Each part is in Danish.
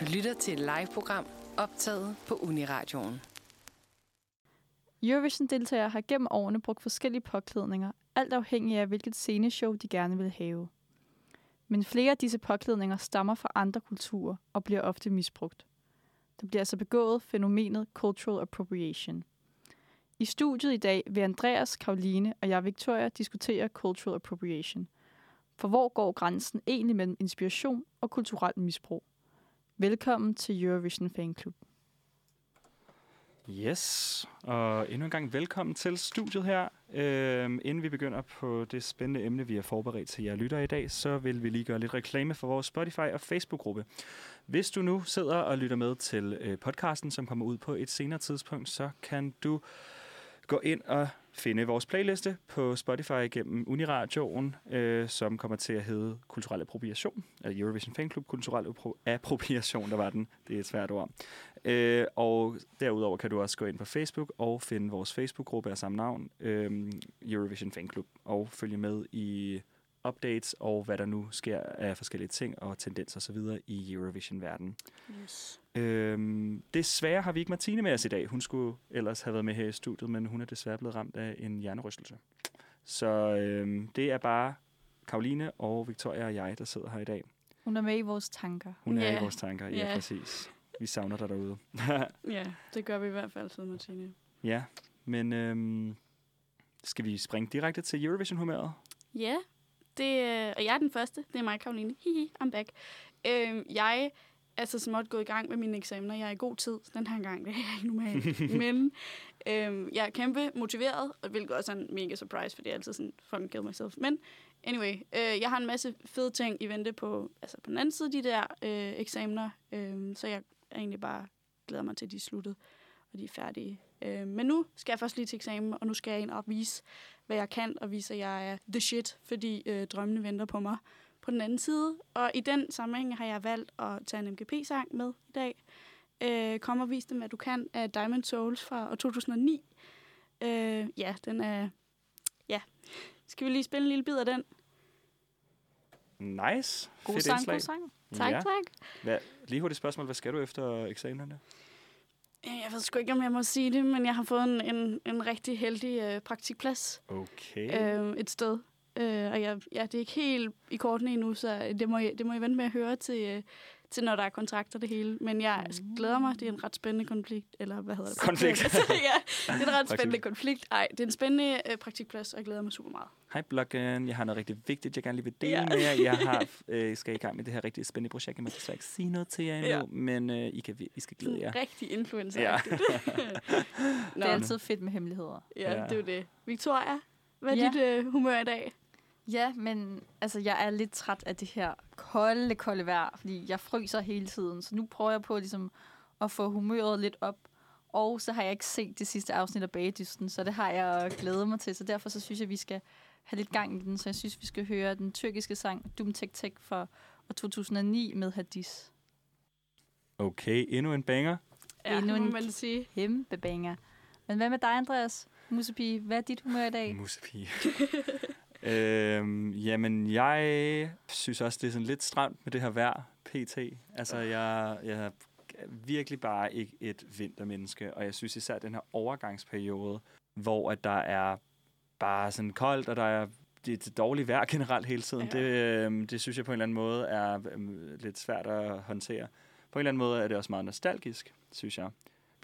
Du lytter til et live-program optaget på Uniradioen. Eurovision-deltagere har gennem årene brugt forskellige påklædninger, alt afhængig af hvilket sceneshow de gerne vil have. Men flere af disse påklædninger stammer fra andre kulturer og bliver ofte misbrugt. Der bliver altså begået fænomenet cultural appropriation. I studiet i dag vil Andreas, Karoline og jeg, Victoria, diskutere cultural appropriation. For hvor går grænsen egentlig mellem inspiration og kulturelt misbrug? Velkommen til Eurovision Fan Club. Yes, og endnu en gang velkommen til studiet her. Øhm, inden vi begynder på det spændende emne, vi har forberedt til jer lytter i dag, så vil vi lige gøre lidt reklame for vores Spotify og Facebook-gruppe. Hvis du nu sidder og lytter med til øh, podcasten, som kommer ud på et senere tidspunkt, så kan du gå ind og finde vores playliste på Spotify gennem Uniradioen, øh, som kommer til at hedde Kulturel Appropriation, eller Eurovision Fan Club Kulturel Appropriation, der var den. Det er et svært ord. Øh, og derudover kan du også gå ind på Facebook og finde vores Facebook-gruppe af samme navn, øh, Eurovision Fan Club, og følge med i updates og hvad der nu sker af forskellige ting og tendenser osv. i Eurovision-verdenen. Yes. Øhm, desværre har vi ikke Martine med os i dag. Hun skulle ellers have været med her i studiet, men hun er desværre blevet ramt af en hjernerystelse. Så øhm, det er bare Karoline og Victoria og jeg, der sidder her i dag. Hun er med i vores tanker. Hun er Ja. i vores tanker, ja, Ja. præcis. Vi savner dig derude. Ja, det gør vi i hvert fald, så Martine. ja, men øhm, skal vi springe direkte til Eurovision-humøret? Ja, det, øh, og jeg er den første. Det er mig, Karoline. Hihi, I'm back. Øh, jeg er så småt gået i gang med mine eksamener. Jeg er i god tid den her gang. Det er jeg ikke normalt. Men øh, jeg er kæmpe motiveret, og hvilket også er en mega surprise, fordi jeg er altid sådan fucking kill myself. Men anyway, øh, jeg har en masse fede ting i vente på, altså på den anden side de der øh, eksamener. Øh, så jeg er egentlig bare glæder mig til, at de er sluttet, og de er færdige. Øh, men nu skal jeg først lige til eksamen, og nu skal jeg ind og vise, hvad jeg kan, og vise, at jeg er the shit, fordi øh, drømmene venter på mig på den anden side. Og i den sammenhæng har jeg valgt at tage en MGP-sang med i dag. Øh, kom og vis dem, hvad du kan, af Diamond Souls fra år 2009. Øh, ja, den er... Ja. Skal vi lige spille en lille bid af den? Nice. God Fedt sang, indslag. god sang. Tak, ja. tak. Hvad, lige hurtigt spørgsmål. Hvad skal du efter eksamenerne? Øh, Jeg ved sgu ikke, om jeg må sige det, men jeg har fået en, en, en rigtig heldig øh, praktikplads Okay. øh, et sted. Øh, og jeg, ja, det er ikke helt i kortene endnu, så det må, I, det må I vente med at høre til, øh, til, når der er kontrakter det hele. Men jeg glæder mig. Det er en ret spændende konflikt. Eller hvad hedder det? Konflikt. ja, det er en ret spændende Praktik. konflikt. Ej, det er en spændende øh, praktikplads, og jeg glæder mig super meget. Hej bloggen, jeg har noget rigtig vigtigt, jeg gerne lige vil dele Ja. med jer. Jeg har, øh, skal i gang med det her rigtig spændende projekt. Jeg må desværre ikke sige noget til jer endnu, Ja. men øh, I, kan, I skal glæde jer. Rigtig influencer Ja. Det er altid fedt med hemmeligheder. ja, Ja. det er jo det. Victoria, hvad er Ja. dit øh, humør i dag? Ja, men altså, jeg er lidt træt af det her kolde, kolde vejr, fordi jeg fryser hele tiden. Så nu prøver jeg på ligesom, at få humøret lidt op. Og så har jeg ikke set det sidste afsnit af Bagedysten, så det har jeg glædet mig til. Så derfor så synes jeg, vi skal have lidt gang i den. Så jeg synes, vi skal høre den tyrkiske sang Dum Tek Tek fra år 2009 med Hadis. Okay, endnu en banger. Ja, Endnu en- man sige. Kæmpe banger. Men hvad med dig, Andreas? Musepige, hvad er dit humør i dag? Musepige. øhm, jamen, jeg synes også, det er sådan lidt stramt med det her vejr, pt. Altså, jeg, jeg er virkelig bare ikke et vintermenneske, og jeg synes især den her overgangsperiode, hvor at der er bare sådan koldt, og der er det er dårligt vejr generelt hele tiden. Ja. Det, øhm, det synes jeg på en eller anden måde er øhm, lidt svært at håndtere. På en eller anden måde er det også meget nostalgisk, synes jeg.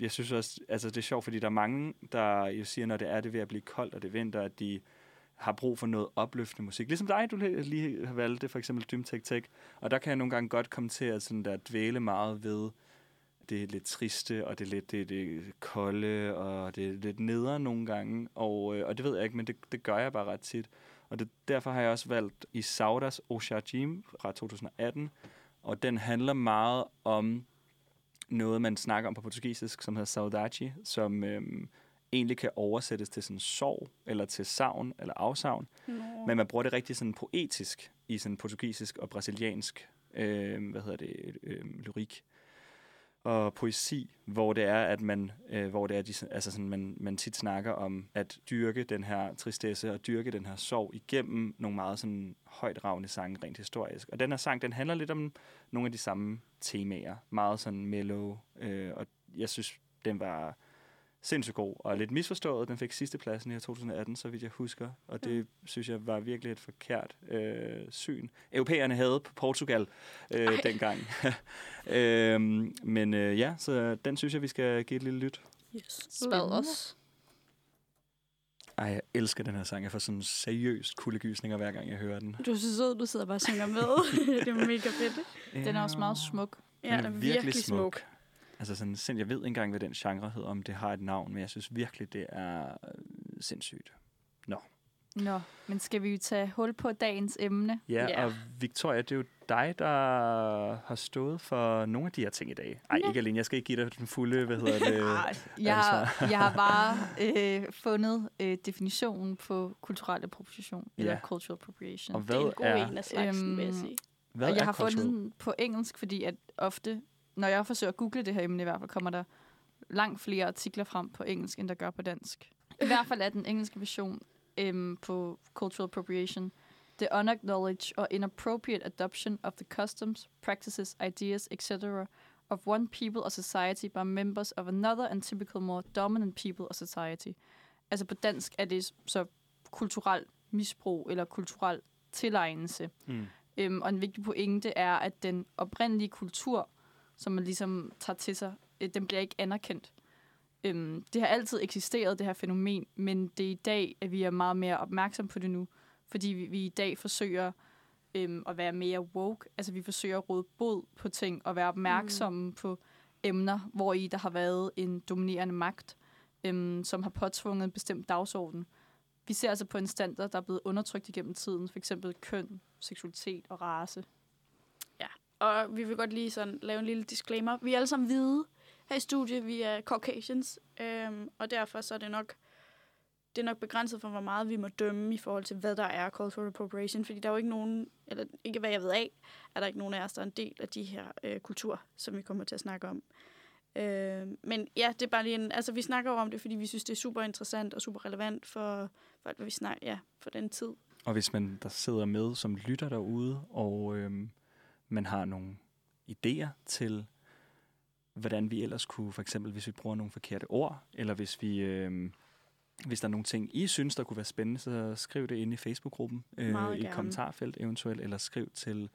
Jeg synes også, altså det er sjovt, fordi der er mange, der jo siger, når det er det ved at blive koldt, og det er vinter, at de har brug for noget opløftende musik. Ligesom dig, du lige har valgt det, for eksempel Dym Tech Tech. Og der kan jeg nogle gange godt komme til at sådan der dvæle meget ved det lidt triste, og det lidt det, det kolde, og det er lidt nedere nogle gange. Og, øh, og det ved jeg ikke, men det, det gør jeg bare ret tit. Og det, derfor har jeg også valgt i Saudas Oshajim fra 2018, og den handler meget om noget, man snakker om på portugisisk, som hedder saudade, som øhm, egentlig kan oversættes til sådan sorg, eller til savn, eller afsavn. Nå. Men man bruger det rigtig sådan poetisk i sådan portugisisk og brasiliansk, øh, hvad hedder det, øh, lyrik. og poesi, hvor det er, at man, øh, hvor det er, de, altså sådan, man, man tit snakker om at dyrke den her tristesse og dyrke den her sorg igennem nogle meget sådan højdragende sange rent historisk. Og den her sang, den handler lidt om nogle af de samme temaer. Meget sådan mellow, øh, og jeg synes, den var sindssygt god og lidt misforstået. Den fik sidste pladsen i 2018, så vidt jeg husker. Og det mm. synes jeg var virkelig et forkert øh, syn. Europæerne havde på Portugal øh, dengang. øh, men øh, ja, så den synes jeg, vi skal give et lille lyt. Yes. Spad os. Ej, jeg elsker den her sang. Jeg får sådan seriøst kuldegysninger, hver gang jeg hører den. Du er så sød, du sidder bare og synger med. det er mega fedt. Den er også meget smuk. Ja, den er virkelig, virkelig smuk. smuk. Altså sådan, sind, jeg ved ikke engang, hvad den genre hedder, om det har et navn, men jeg synes virkelig, det er øh, sindssygt. Nå. Nå, men skal vi jo tage hul på dagens emne? Ja, yeah. og Victoria, det er jo dig, der har stået for nogle af de her ting i dag. Ej, ikke alene. Jeg skal ikke give dig den fulde, hvad hedder det? Ej, jeg, har, jeg har bare øh, fundet øh, definitionen på kulturel appropriation, ja. eller cultural appropriation. Og hvad det er en god er, en af slagsen, øhm, vil jeg sige. Hvad og jeg er har cultural? fundet den på engelsk, fordi at ofte, når jeg forsøger at google det her emne i hvert fald, kommer der langt flere artikler frem på engelsk, end der gør på dansk. I hvert fald er den engelske version øhm, på cultural appropriation. The unacknowledged or inappropriate adoption of the customs, practices, ideas, etc. of one people or society by members of another and typical more dominant people or society. Altså på dansk er det så kulturel misbrug eller kulturel tilegnelse. Mm. Øhm, og en vigtig pointe er, at den oprindelige kultur, som man ligesom tager til sig, øh, den bliver ikke anerkendt. Øhm, det har altid eksisteret, det her fænomen, men det er i dag, at vi er meget mere opmærksom på det nu, fordi vi, vi i dag forsøger øhm, at være mere woke. Altså vi forsøger at råde bod på ting og være opmærksomme mm. på emner, hvor i der har været en dominerende magt, øhm, som har påtvunget en bestemt dagsorden. Vi ser altså på en standard, der er blevet undertrykt igennem tiden, for eksempel køn, seksualitet og race. Og vi vil godt lige sådan lave en lille disclaimer. Vi er alle sammen hvide her i studiet. Vi er Caucasians. Øhm, og derfor så er det nok det er nok begrænset for, hvor meget vi må dømme i forhold til, hvad der er cultural appropriation. Fordi der er jo ikke nogen, eller ikke hvad jeg ved af, er der ikke nogen af os, der er en del af de her øh, kultur, som vi kommer til at snakke om. Øh, men ja, det er bare lige en, altså vi snakker jo om det, fordi vi synes, det er super interessant og super relevant for, for alt, hvad vi snakker, ja, for den tid. Og hvis man der sidder med som lytter derude, og øhm, man har nogle idéer til, hvordan vi ellers kunne, for eksempel hvis vi bruger nogle forkerte ord, eller hvis vi... Øhm, hvis der er nogle ting, I synes, der kunne være spændende, så skriv det ind i Facebook-gruppen, øh, Meget i gerne. kommentarfelt eventuelt, eller skriv til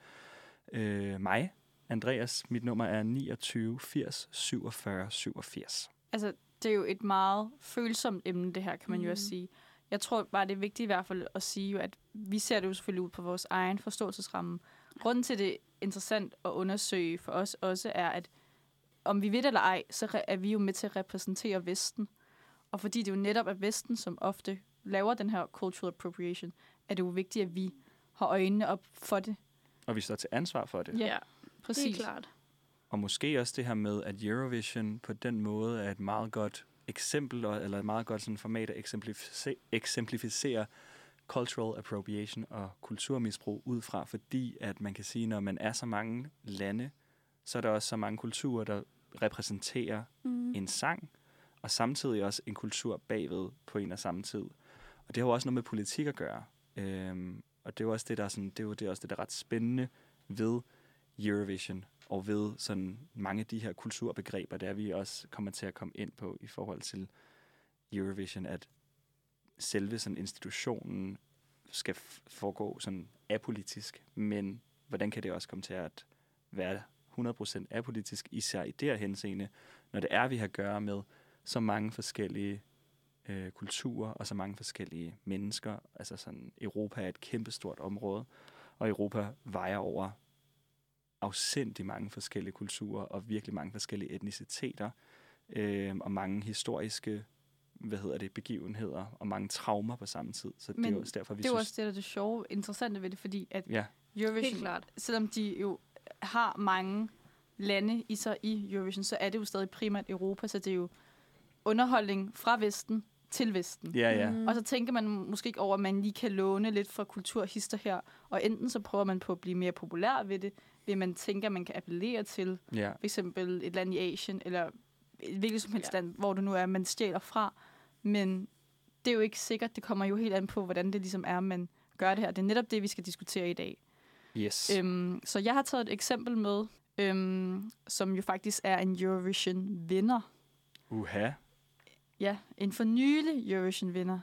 øh, mig, Andreas. Mit nummer er 29 80 47 87. Altså, det er jo et meget følsomt emne, det her, kan man mm. jo også Mhm. sige. Jeg tror bare, det er vigtigt i hvert fald at sige, jo, at vi ser det jo selvfølgelig ud på vores egen forståelsesramme. Grunden til det interessant at undersøge for os også er, at om vi ved det eller ej, så er vi jo med til at repræsentere Vesten. Og fordi det jo netop er Vesten, som ofte laver den her cultural appropriation, er det jo vigtigt, at vi har øjnene op for det. Og vi står til ansvar for det. Ja, ja Præcis. helt klart. Og måske også det her med, at Eurovision på den måde er et meget godt eksempel, eller et meget godt sådan format at eksemplificere, eksemplificere cultural appropriation og kulturmisbrug ud fra, fordi at man kan sige, når man er så mange lande, så er der også så mange kulturer, der repræsenterer Mm. en sang, og samtidig også en kultur bagved på en og samme tid. Og det har jo også noget med politik at gøre. Øhm, og det er jo også det, der er, sådan, det er, jo, det er også det, der er ret spændende ved Eurovision og ved sådan mange af de her kulturbegreber, der vi også kommer til at komme ind på i forhold til Eurovision, at selve sådan institutionen skal foregå sådan apolitisk, men hvordan kan det også komme til at være 100% apolitisk, især i det her henseende, når det er, vi har at gøre med så mange forskellige øh, kulturer og så mange forskellige mennesker. Altså sådan, Europa er et kæmpestort område, og Europa vejer over afsindig mange forskellige kulturer og virkelig mange forskellige etniciteter øh, og mange historiske hvad hedder det, begivenheder og mange traumer på samme tid. Så det er Men jo også derfor, vi Det er synes... også det, der er det sjove, interessante ved det, fordi at Ja, Eurovision, Helt klart. selvom de jo har mange lande i sig i Eurovision, så er det jo stadig primært Europa, så det er jo underholdning fra Vesten til Vesten. ja, ja. Mm. Og så tænker man måske ikke over, at man lige kan låne lidt fra kulturhister her, og enten så prøver man på at blive mere populær ved det, vil man tænke, at man kan appellere til. Ja. For eksempel et land i Asien, eller et hvilket som helst Ja. land, hvor det nu er, man stjæler fra. Men det er jo ikke sikkert. Det kommer jo helt an på, hvordan det ligesom er, man gør det her. Det er netop det, vi skal diskutere i dag. Yes. Øhm, så jeg har taget et eksempel med, øhm, som jo faktisk er en Eurovision-vinder. Uha. Ja, en for nylig Eurovision-vinder.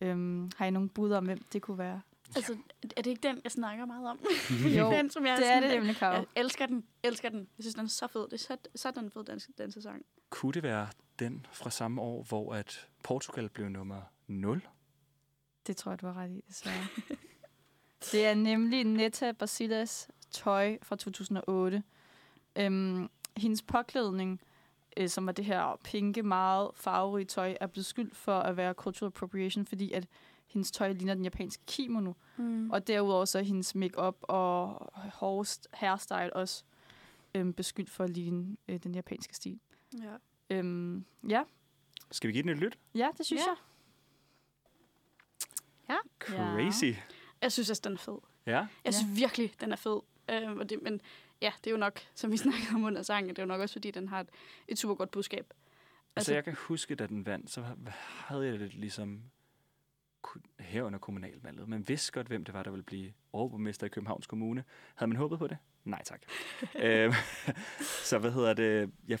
Øhm, har I nogen bud om, hvem det kunne være? Altså, er det ikke den, jeg snakker meget om? Jo, den, som jeg det er sådan- det nemlig, Karo. Jeg elsker den, elsker den. Jeg synes, den er så fed. Det er så, sådan en fed dansk dansesang. Kunne det være den fra samme år, hvor at Portugal blev nummer 0? Det tror jeg, du har ret i, desværre. det er nemlig Netta Basilas tøj fra 2008. Øhm, hendes påklædning, øh, som var det her pinke, meget farverige tøj, er blevet skyldt for at være cultural appropriation, fordi at hendes tøj ligner den japanske kimono. Mm. Og derudover så er hendes makeup og hårst hairstyle også øhm, beskyldt for at ligne øh, den japanske stil. ja. Øhm, ja. Skal vi give den et lyt? ja, det synes Ja. jeg. Crazy. Jeg synes, at den er fed. Ja. Jeg synes virkelig, den er fed. Øh, og det, men ja, det er jo nok, som vi snakkede om under sangen, det er jo nok også, fordi den har et, et super godt budskab. Altså, Altså- jeg kan huske, da den vandt, så havde jeg det ligesom ku- her under kommunalvalget. Man vidste godt, hvem det var, der ville blive overborgmester i Københavns Kommune. Havde man håbet på det? Nej, tak. øhm, så hvad hedder det? Jeg,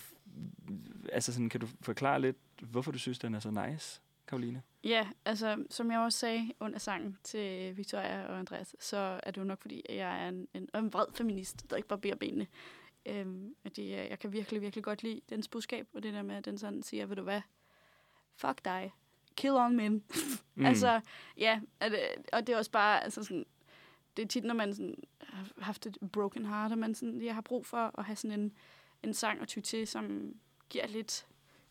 altså sådan, kan du forklare lidt, hvorfor du synes, den er så nice, Karoline? Ja, altså, som jeg også sagde under sangen til Victoria og Andreas, så er det jo nok, fordi jeg er en, en, en vred feminist, der ikke bare beder benene. Øhm, at det, er- jeg kan virkelig, virkelig godt lide dens budskab, og det der med, at den sådan siger, ved du hvad, fuck dig, kill all men. Mm. Altså, ja, at, og det er også bare, altså sådan, det er tit, når man sådan, har haft et broken heart, og man sådan, jeg har brug for at have sådan en, en sang at ty til, som giver lidt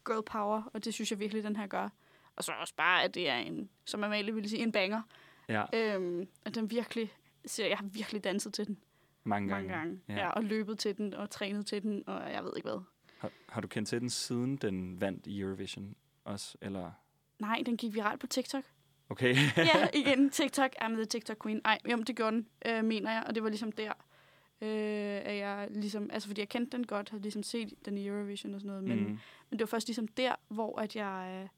girl power, og det synes jeg virkelig, den her gør. Og så også bare, at det er en, som Amalie ville sige, en banger. ja, Øhm, at den virkelig, så jeg har virkelig danset til den mange gange. mange gange. Ja. Ja. ja. og løbet til den, og trænet til den, og jeg ved ikke hvad. Har, har du kendt til den, siden den vandt i Eurovision også? Eller? Nej, den gik viralt på TikTok. Okay. ja, igen, TikTok. I'm the TikTok queen. Ej, jo, det gjorde den, øh, mener jeg. Og det var ligesom der, øh, at jeg ligesom... Altså, fordi jeg kendte den godt, havde ligesom set den i Eurovision og sådan noget. Men, mm. men det var først ligesom der, hvor at jeg... Øh,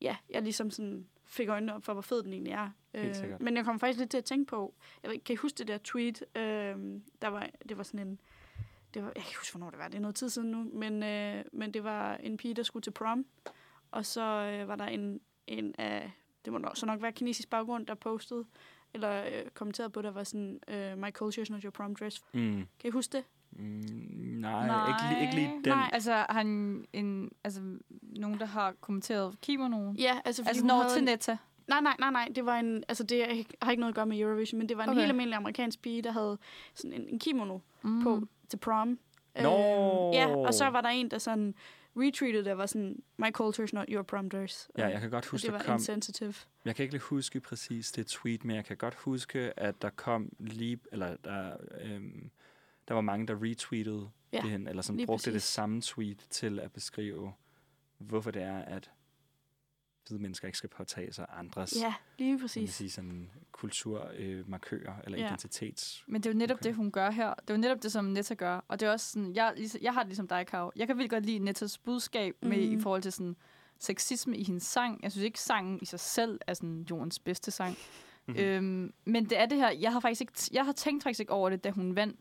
ja, jeg ligesom sådan fik øjnene op for, hvor fed den egentlig er. Øh, men jeg kom faktisk lidt til at tænke på... Jeg ved, ikke, kan I huske det der tweet? Øh, der var, det var sådan en... Det var, jeg kan ikke huske, hvornår det var. Det er noget tid siden nu. Men, øh, men det var en pige, der skulle til prom. Og så øh, var der en, en af... Det må nok, så nok være kinesisk baggrund, der postede eller øh, kommenterede på, der var sådan, øh, my culture is not your prom dress. Mm. Kan I huske det? Mm, nej, nej, ikke, lige- ikke lige den. nej. Altså, han en, altså, nogen, der har kommenteret kimonoen? Ja, altså, Altså, når til Netta. Nej, nej, nej, nej. Det var en, altså det ikke- har ikke noget at gøre med Eurovision, men det var en Okay. helt almindelig amerikansk pige, der havde sådan en, en kimono Mm. på til prom. Nå! Øhm, ja, og så var der en, der sådan retweeted, der var sådan, my culture is not your prom dress. Ja, jeg kan godt huske, det var kom, insensitive. jeg kan ikke lige huske præcis det tweet, men jeg kan godt huske, at der kom lige, eller der, øhm, der var mange, der retweetede Ja, det hen, eller lige brugte det præcis. samme tweet til at beskrive, hvorfor det er, at hvide mennesker ikke skal påtage sig andres Ja, lige kan man præcis. sige, sådan kulturmarkører eller Ja. identitets... Men det er jo netop okay. det, hun gør her. Det er jo netop det, som Netta gør. Og det er også sådan, jeg, ligesom, jeg har det ligesom dig, Karo. Jeg kan virkelig godt lide Nettas budskab med, i forhold til sådan sexisme i hendes sang. Jeg synes ikke, sangen i sig selv er sådan jordens bedste sang. Mhm. Øhm, men det er det her, jeg har faktisk ikke, jeg har tænkt faktisk ikke over det, da hun vandt.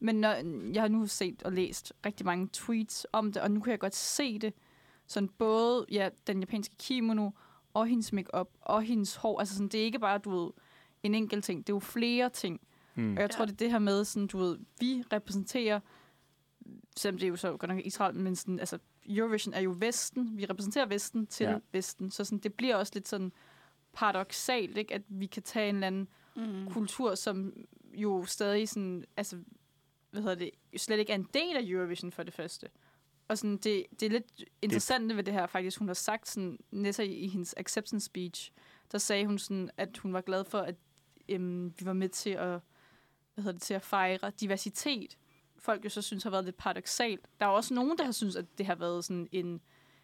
Men når, jeg har nu set og læst rigtig mange tweets om det, og nu kan jeg godt se det. Sådan både ja, den japanske kimono, og hendes makeup og hendes hår. Altså sådan, det er ikke bare, du ved, en enkelt ting. Det er jo flere ting. Mm. Og jeg tror, Ja. det er det her med, sådan, du ved, vi repræsenterer, selvom det er jo så godt nok Israel, men sådan, altså, Eurovision er jo Vesten. Vi repræsenterer Vesten til Ja. Vesten. Så sådan, det bliver også lidt sådan paradoxalt, ikke? at vi kan tage en eller anden Mm. kultur, som jo stadig sådan, altså, hvad hedder det, jo slet ikke er en del af Eurovision for det første. Og sådan, det, det er lidt interessant ved det her faktisk. Hun har sagt sådan, Nessa i, i hendes acceptance speech, der sagde hun sådan, at hun var glad for, at øhm, vi var med til at, hvad hedder det, til at fejre diversitet. Folk jo så synes har været lidt paradoxalt. Der er også nogen, der har synes, at det har været sådan en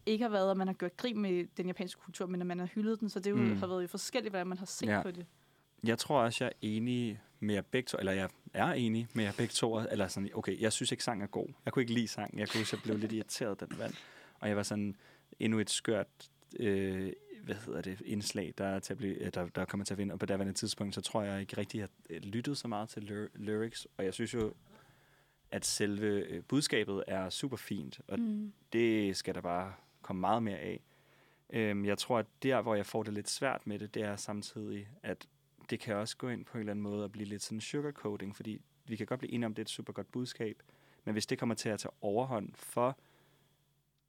ikke har været, at man har gjort grin med den japanske kultur, men at man har hyldet den. Så det jo Mm. mm. har været jo forskelligt, hvordan man har set ja. på det. Jeg tror også, jeg er enig med jer begge to, eller jeg er enig med jer begge to. Eller sådan, okay, jeg synes ikke, sang er god. Jeg kunne ikke lide sang. Jeg kunne huske, jeg blev lidt irriteret, den vand. Og jeg var sådan, endnu et skørt øh, hvad hedder det, indslag, der, er til at blive, der, der kommer til at vinde. Og på daværende tidspunkt, så tror jeg ikke rigtig, at jeg lyttede så meget til lyr- lyrics. Og jeg synes jo, at selve øh, budskabet er super fint, og Mm. det skal der bare komme meget mere af. Øhm, jeg tror, at der, hvor jeg får det lidt svært med det, det er samtidig, at det kan også gå ind på en eller anden måde og blive lidt sådan sugarcoating, fordi vi kan godt blive enige om, at det er et super godt budskab, men hvis det kommer til at tage overhånd for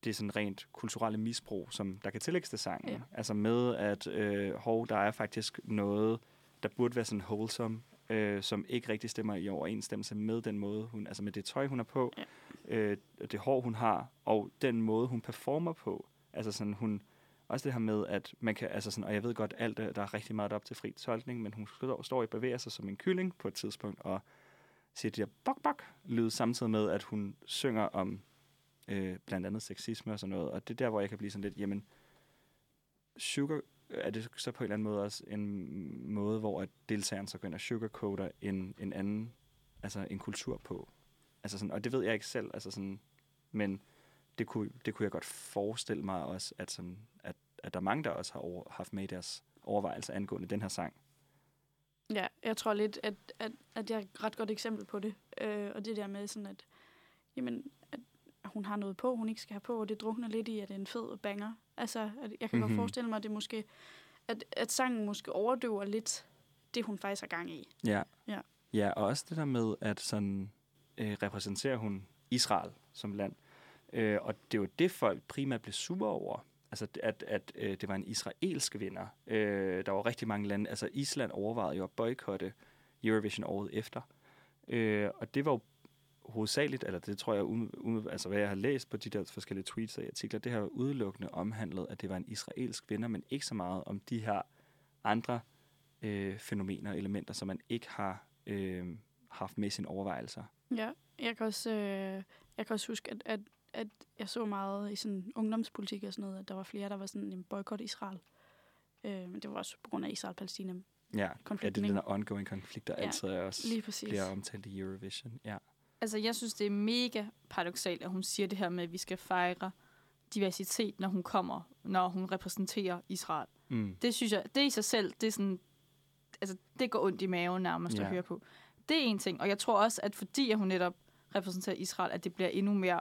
det sådan rent kulturelle misbrug, som der kan tillægges til sangen, Ja. altså med, at øh, hov, der er faktisk noget, der burde være sådan wholesome, øh, som ikke rigtig stemmer i overensstemmelse med den måde, hun, altså med det tøj, hun er på, Ja. øh, det hår, hun har, og den måde, hun performer på. Altså sådan, hun, også det her med, at man kan, altså sådan, og jeg ved godt, alt der er rigtig meget op til fri tolkning, men hun står, står og bevæger sig som en kylling på et tidspunkt, og siger de der bok bok lyd samtidig med, at hun synger om øh, blandt andet sexisme og sådan noget. Og det er der, hvor jeg kan blive sådan lidt, jamen, sugar, er det så på en eller anden måde også en måde, hvor at deltageren så går ind og sugarcoater en, en anden, altså en kultur på. Altså sådan, og det ved jeg ikke selv, altså sådan, men det kunne, det kunne jeg godt forestille mig også, at, sådan, at, at der er mange, der også har over, haft med i deres overvejelser angående den her sang. Ja, jeg tror lidt, at, at, at jeg er et ret godt eksempel på det. Øh, og det der med sådan, at, jamen, at hun har noget på, hun ikke skal have på, og det drukner lidt i, at det er en fed banger. Altså, at jeg kan mm-hmm. Mhm. godt forestille mig, at det måske, at, at sangen måske overdøver lidt det, hun faktisk har gang i. Ja. Ja. Ja, og også det der med, at sådan øh, repræsenterer hun Israel som land. Øh, og det var det, folk primært blev sure over. Altså, at, at øh, det var en israelsk vinder. Øh, der var rigtig mange lande. Altså, Island overvejede jo at boykotte Eurovision året efter. Øh, og det var jo hovedsageligt, eller det tror jeg, um, um, altså hvad jeg har læst på de der forskellige tweets og artikler, det har jo udelukkende omhandlet, at det var en israelsk vinder, men ikke så meget om de her andre øh, fænomener og elementer, som man ikke har øh, haft med i sine overvejelser. Ja, jeg kan også, øh, jeg kan også huske, at, at, at jeg så meget i sådan ungdomspolitik og sådan noget, at der var flere, der var sådan en boykot Israel. Øh, men det var også på grund af Israel-Palæstina. Ja, ja det er den ongoing konflikt, der Ja, altid er også Lige præcis. bliver omtalt i Eurovision. Ja. Altså, jeg synes, det er mega paradoxalt, at hun siger det her med, at vi skal fejre diversitet, når hun kommer, når hun repræsenterer Israel. Mm. Det synes jeg, det i sig selv, det er sådan, altså, det går ondt i maven nærmest Ja. at høre på. Det er en ting, og jeg tror også, at fordi at hun netop repræsenterer Israel, at det bliver endnu mere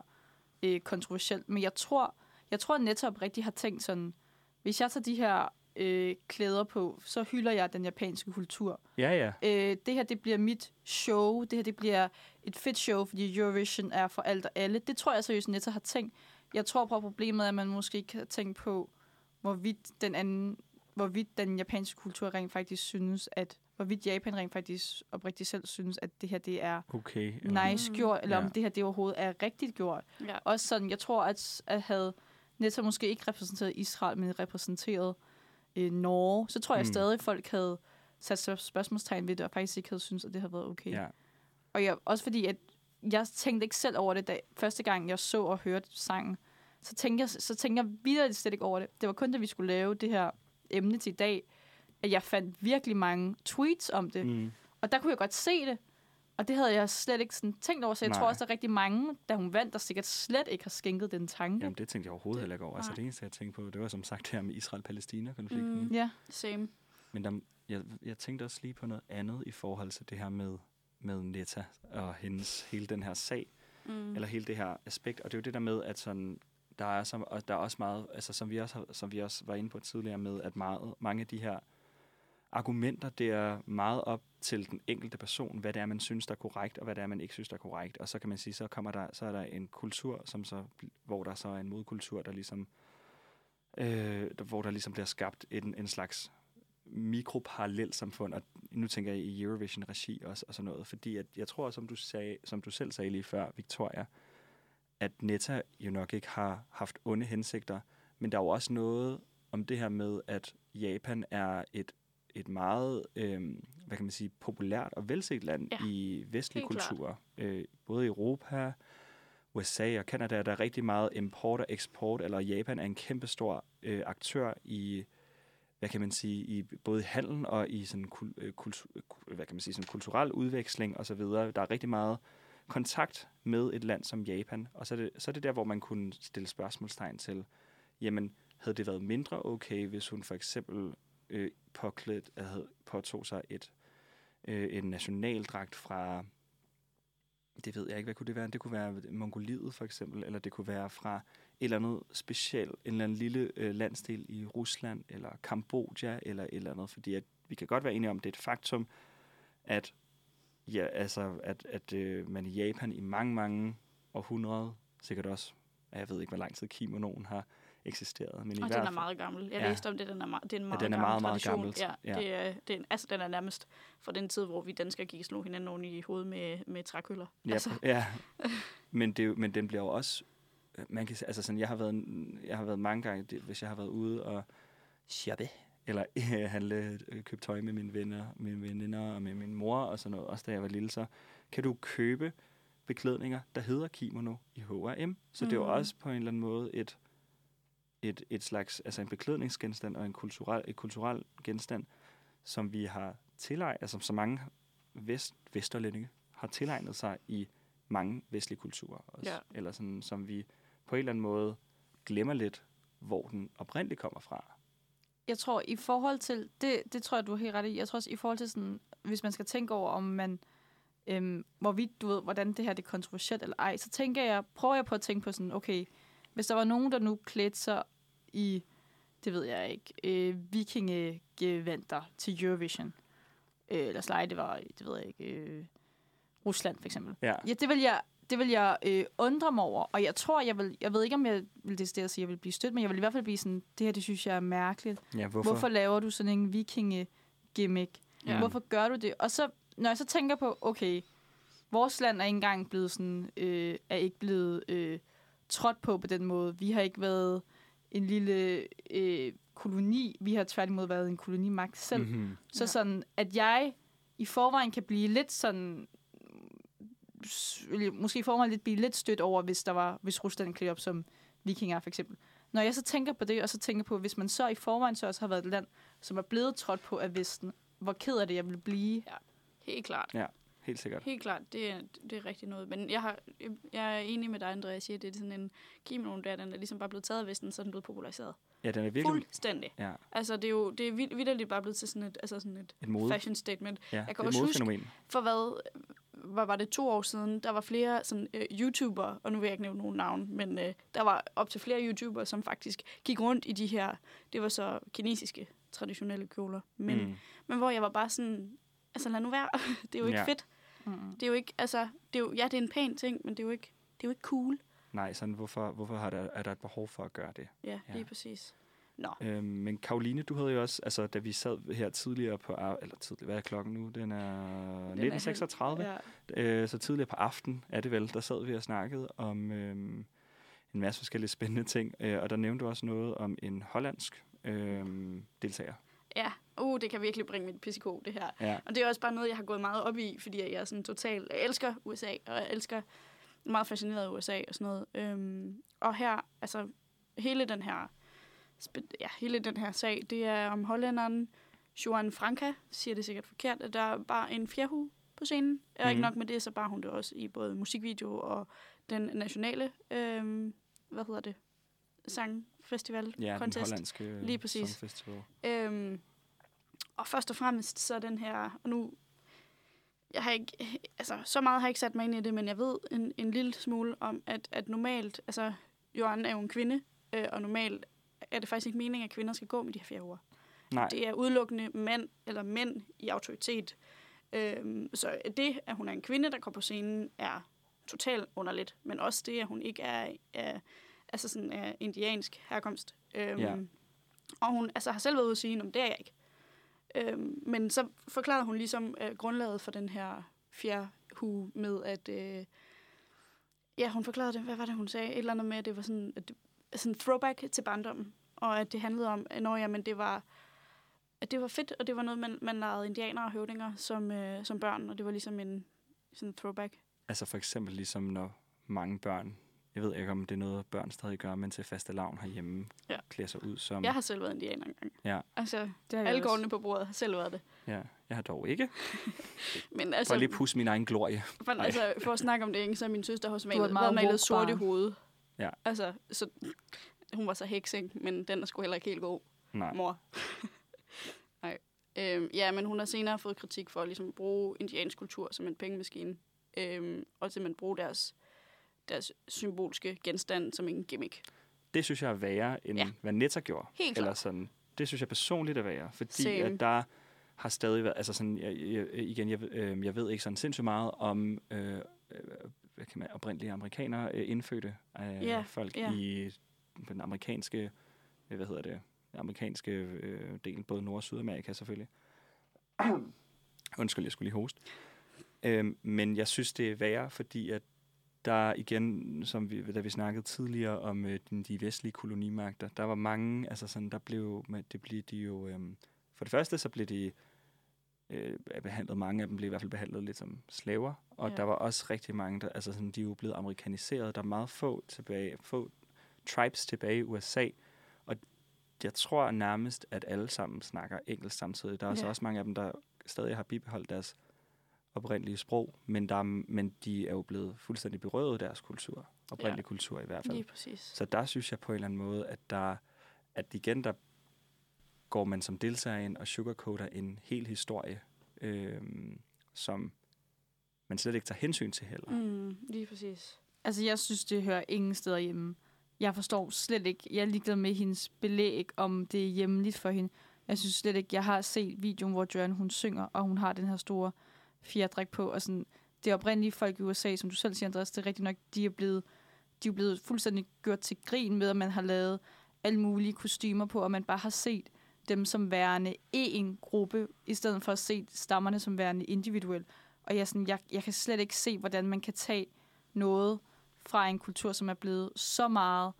øh, kontroversielt. Men jeg tror, jeg tror netop rigtig har tænkt sådan, hvis jeg tager de her øh, klæder på, så hylder jeg den japanske kultur. Ja, ja. Øh, det her, det bliver mit show. Det her, det bliver et fedt show, fordi Eurovision er for alt og alle. Det tror jeg seriøst netop har tænkt. Jeg tror på, problemet er, at man måske ikke kan tænke på, hvorvidt den anden, hvorvidt den japanske kultur rent faktisk synes, at hvorvidt Japan rent faktisk oprigtigt selv synes, at det her, det er Okay. nice Mm. gjort, eller Ja. om det her, det overhovedet er rigtigt gjort. Ja. Også sådan, jeg tror, at, at havde netop måske ikke repræsenteret Israel, men repræsenteret øh, Norge, så tror jeg Mm. stadig, folk havde sat spørg- spørgsmålstegn ved det, og faktisk ikke havde syntes, at det havde været okay. Ja. Og jeg, også fordi, at jeg tænkte ikke selv over det, da første gang jeg så og hørte sangen, så tænkte jeg, så tænkte jeg videre slet ikke over det. Det var kun, da vi skulle lave det her emne til i dag, at jeg fandt virkelig mange tweets om det. Mm. Og der kunne jeg godt se det. Og det havde jeg slet ikke sådan tænkt over, så jeg Nej. tror også, der er rigtig mange, da hun vandt, der sikkert slet ikke har skænket den tanke. Jamen, det tænkte jeg overhovedet heller ikke over. Altså, Nej. det eneste, jeg tænkte på, det var som sagt det her med Israel-Palæstina-konflikten. Mm. Ja. Same. Men der, jeg, jeg tænkte også lige på noget andet i forhold til det her med, med Netta og hendes hele den her sag, Mm. mm. eller hele det her aspekt. Og det er jo det der med, at sådan, der er, så, og der er også meget, altså som vi også, som vi også var inde på tidligere med, at meget, mange af de her argumenter, det er meget op til den enkelte person, hvad det er, man synes, der er korrekt, og hvad det er, man ikke synes, der er korrekt. Og så kan man sige, så kommer der, så er der en kultur, som så, hvor der så er en modkultur, der ligesom, øh, hvor der ligesom bliver skabt en, en slags mikroparallelsamfund, og nu tænker jeg i Eurovision-regi også, og sådan noget, fordi at jeg tror, som du, sagde, som du selv sagde lige før, Victoria, at Netta jo nok ikke har haft onde hensigter, men der er jo også noget om det her med, at Japan er et, et meget, øh, hvad kan man sige, populært og velset land Ja, i vestlig helt klart. kultur. Øh, både i Europa, USA og Canada, der er rigtig meget import og eksport, eller Japan er en kæmpestor øh, aktør i hvad kan man sige, i både handel og i sådan, kul, øh, kultu, hvad kan man sige, sådan kulturel udveksling osv. Der er rigtig meget kontakt med et land som Japan, og så er det, så er det der, hvor man kunne stille spørgsmålstegn til, jamen, havde det været mindre okay, hvis hun for eksempel øh, påklædt, havde, påtog sig et, øh, en nationaldragt fra, det ved jeg ikke, hvad kunne det være? Det kunne være Mongoliet for eksempel, eller det kunne være fra et eller andet specielt, en eller anden lille øh, landsdel i Rusland, eller Kambodja, eller et eller andet, fordi at, vi kan godt være enige om, det er et faktum, at, ja, altså, at, at øh, man i Japan i mange, mange århundreder, sikkert også, jeg ved ikke, hvor lang tid kimonoen har eksisteret. Men i Og hvert den er fald, meget gammel. Jeg Ja. læste om det, den er, meget, det er en meget den er gammel meget, meget tradition. gammelt. Ja, Ja. Det er, det er, altså, den er nærmest fra den tid, hvor vi danskere gik og slog hinanden oven i hovedet med, med trækøller. Ja, altså, ja. Men, det, er jo- men den bliver jo også... Man kan, altså sådan, jeg har været, jeg har været mange gange, det, hvis jeg har været ude og shoppe, eller øh, handle, øh, købe tøj med mine venner, mine veninder og med min mor og sådan noget, også da jeg var lille, så kan du købe beklædninger, der hedder kimono i H&M. Så det er jo Mhm. også på en eller anden måde et, et, et slags, altså en beklædningsgenstand og en kulturel, et kulturel genstand, som vi har tilegnet, altså som mange vest, vesterlændinge har tilegnet sig i mange vestlige kulturer også. Ja. Eller sådan, som vi på en eller anden måde glemmer lidt, hvor den oprindeligt kommer fra. Jeg tror, i forhold til... Det, det tror jeg, du er helt ret i. Jeg tror også, i forhold til sådan... Hvis man skal tænke over, om man... Øhm, hvorvidt du ved, hvordan det her det er kontroversielt eller ej, så tænker jeg, prøver jeg på at tænke på sådan, okay, hvis der var nogen, der nu klædte sig i, det ved jeg ikke, øh, vikingegeventer til Eurovision, øh, eller slej, det var, det ved jeg ikke, øh, Rusland for eksempel. Ja. Ja, det vil jeg, det vil jeg øh, undre mig over, og jeg tror, jeg vil, jeg ved ikke, om jeg vil det at sige, at jeg vil blive stødt, men jeg vil i hvert fald blive sådan, det her, det synes jeg er mærkeligt. Ja, Hvorfor, Hvorfor laver du sådan en vikinge-gimmick? Ja. Ja. Hvorfor gør du det? Og så, når jeg så tænker på, okay, vores land er ikke engang blevet sådan, øh, er ikke blevet øh, trådt på på den måde. Vi har ikke været en lille øh, koloni. Vi har tværtimod været en kolonimagt selv. Mm-hmm. Så Ja. sådan, at jeg i forvejen kan blive lidt sådan måske i forvejen lidt blive lidt stødt over, hvis der var, hvis Rusland klædte op som vikinger, for eksempel. Når jeg så tænker på det, og så tænker på, hvis man så i forvejen så også har været et land, som er blevet trådt på af Vesten, hvor ked af det jeg vil blive. helt klart. Helt sikkert. Helt klart, det er, det er rigtig noget. Men jeg, har, jeg er enig med dig, Andreas, at det er sådan en kimono der, den er ligesom bare blevet taget af Vesten, så er den blevet populariseret. Ja, den er virkelig Fuldstændig. ja, Altså, det er jo det er vild- vitterligt bare blevet til sådan et, altså sådan et et mode. fashion statement. Ja, Jeg kan også huske-. For hvad, hvad var det, to år siden, der var flere sådan, øh, YouTubere, og nu vil jeg ikke nævne nogen navn, men øh, der var op til flere YouTubere, som faktisk gik rundt i de her, det var så kinesiske traditionelle kjoler. Men. Mm. men hvor jeg var bare sådan, altså lad nu være, det er jo ikke Ja. fedt. Mm. Det er jo ikke, altså, det er jo, ja, det er en pæn ting, men det er jo ikke, det er jo ikke cool. Nej, sådan, hvorfor, hvorfor har der, er der et behov for at gøre det? Ja, Ja. lige præcis. Nå, Øhm, men Karoline, du havde jo også, altså da vi sad her tidligere på, eller tidligere, hvad er klokken nu? Den er 19.36, Ja. øh, så tidligere på aften er det vel, der sad vi og snakkede om øhm, en masse forskellige spændende ting, øh, og der nævnte du også noget om en hollandsk øhm, deltager. Ja, uh, det kan virkelig bringe mit PCK, det her. Ja, Og det er også bare noget, jeg har gået meget op i, fordi jeg er sådan total... Jeg elsker USA, og jeg elsker er meget fascineret af USA og sådan noget. Øhm, og her, altså, hele den her... Ja, hele den her sag, det er om hollænderen Joan Franca, siger det sikkert forkert, at der er bare en fjerhue på scenen. Og ikke Mhm. nok med det, så bare hun det også i både musikvideo og den nationale, øhm, hvad hedder det, sangfestival, ja den contest. hollandske Lige præcis. sangfestival. Øhm, og først og fremmest så den her, og nu, jeg har ikke, altså så meget har jeg ikke sat mig ind i det, men jeg ved en, en lille smule om, at, at normalt, altså Johan er jo en kvinde, øh, og normalt er det faktisk ikke meningen, at kvinder skal gå med de her fjerver. Nej, Det er udelukkende mænd eller mænd i autoritet. Øhm, så det, at hun er en kvinde, der går på scenen, er totalt underligt. Men også det, at hun ikke er, er altså sådan af indiansk herkomst. Øhm, Ja. Og hun altså, har selv været ude at sige, det er jeg ikke. Øhm, men så forklarede hun ligesom øh, grundlaget for den her fjerhue med, at... Øh, ja, hun forklarede det. Hvad var det, hun sagde? Et eller andet med, at det var sådan, at det, sådan en throwback til barndommen. Og at det handlede om, at når, jamen, det var at det var fedt, og det var noget, man, man legede indianere og høvdinger som, øh, som børn, og det var ligesom en sådan throwback. altså for eksempel ligesom når mange børn jeg ved ikke, om det er noget, børn stadig gør, men til faste lavn herhjemme Ja. klæder sig ud som... Jeg har selv været indianer engang. Ja. Altså, Det har alle gårdene på bordet har selv været det. Ja, jeg har dog ikke. Men For altså, at lige pusse min egen glorie. for, altså, for at snakke om det, ikke, så er min søster hos et malet, meget været malet sort i hovedet. Ja. Altså, så, hun var så heksing, men den er sgu heller ikke helt god, Nej. mor. Nej. Øhm, ja, men hun har senere fået kritik for at ligesom, bruge indiansk kultur som en pengemaskine. Øhm, og simpelthen bruge deres, deres symbolske genstand som en gimmick. Det synes jeg er værre, end Ja. hvad Netta gjorde. Helt Eller sådan. Det synes jeg personligt er værre, fordi Same. at der har stadig været, altså sådan, jeg, jeg, igen, jeg, øh, jeg ved ikke sådan sindssygt meget om, øh, øh, hvad kan man, oprindelige amerikanere, øh, indfødte øh, Ja, folk ja. i den amerikanske, øh, hvad hedder det, amerikanske øh, del, både Nord- og Sydamerika selvfølgelig. Undskyld, jeg skulle lige hoste. Øhm, men jeg synes, det er værre, fordi at der igen, som vi, da vi snakkede tidligere om øh, de, vestlige kolonimagter, der var mange, altså sådan, der blev, det blev de jo, øhm, for det første så blev de øh, behandlet, mange af dem blev i hvert fald behandlet lidt som slaver, og Ja. der var også rigtig mange, der, altså sådan, de er jo blevet amerikaniseret, der er meget få tilbage, få tribes tilbage i USA, og jeg tror nærmest, at alle sammen snakker engelsk samtidig. Der er ja. så Ja. også mange af dem, der stadig har bibeholdt deres oprindelige sprog, men, der, er- men de er jo blevet fuldstændig berøvet af deres kultur. Oprindelig ja. kultur i hvert fald. Lige præcis. Så der synes jeg på en eller anden måde, at der at igen, der går man som deltager ind og sugarcoater en hel historie, øhm, som man slet ikke tager hensyn til heller. Mm. Mm, lige præcis. Altså, jeg synes, det hører ingen steder hjemme. Jeg forstår slet ikke. Jeg er ligeglad med hendes belæg, om det er hjemligt for hende. Jeg synes slet ikke, jeg har set videoen, hvor Joanne hun synger, og hun har den her store fjerdrik på. Og sådan, det oprindelige folk i USA, som du selv siger, Andreas, det er rigtigt nok, de er blevet, de er blevet fuldstændig gjort til grin med, at man har lavet alle mulige kostymer på, og man bare har set dem som værende en gruppe, i stedet for at se stammerne som værende individuelt. Og jeg, sådan, jeg, jeg kan slet ikke se, hvordan man kan tage noget fra en kultur, som er blevet så meget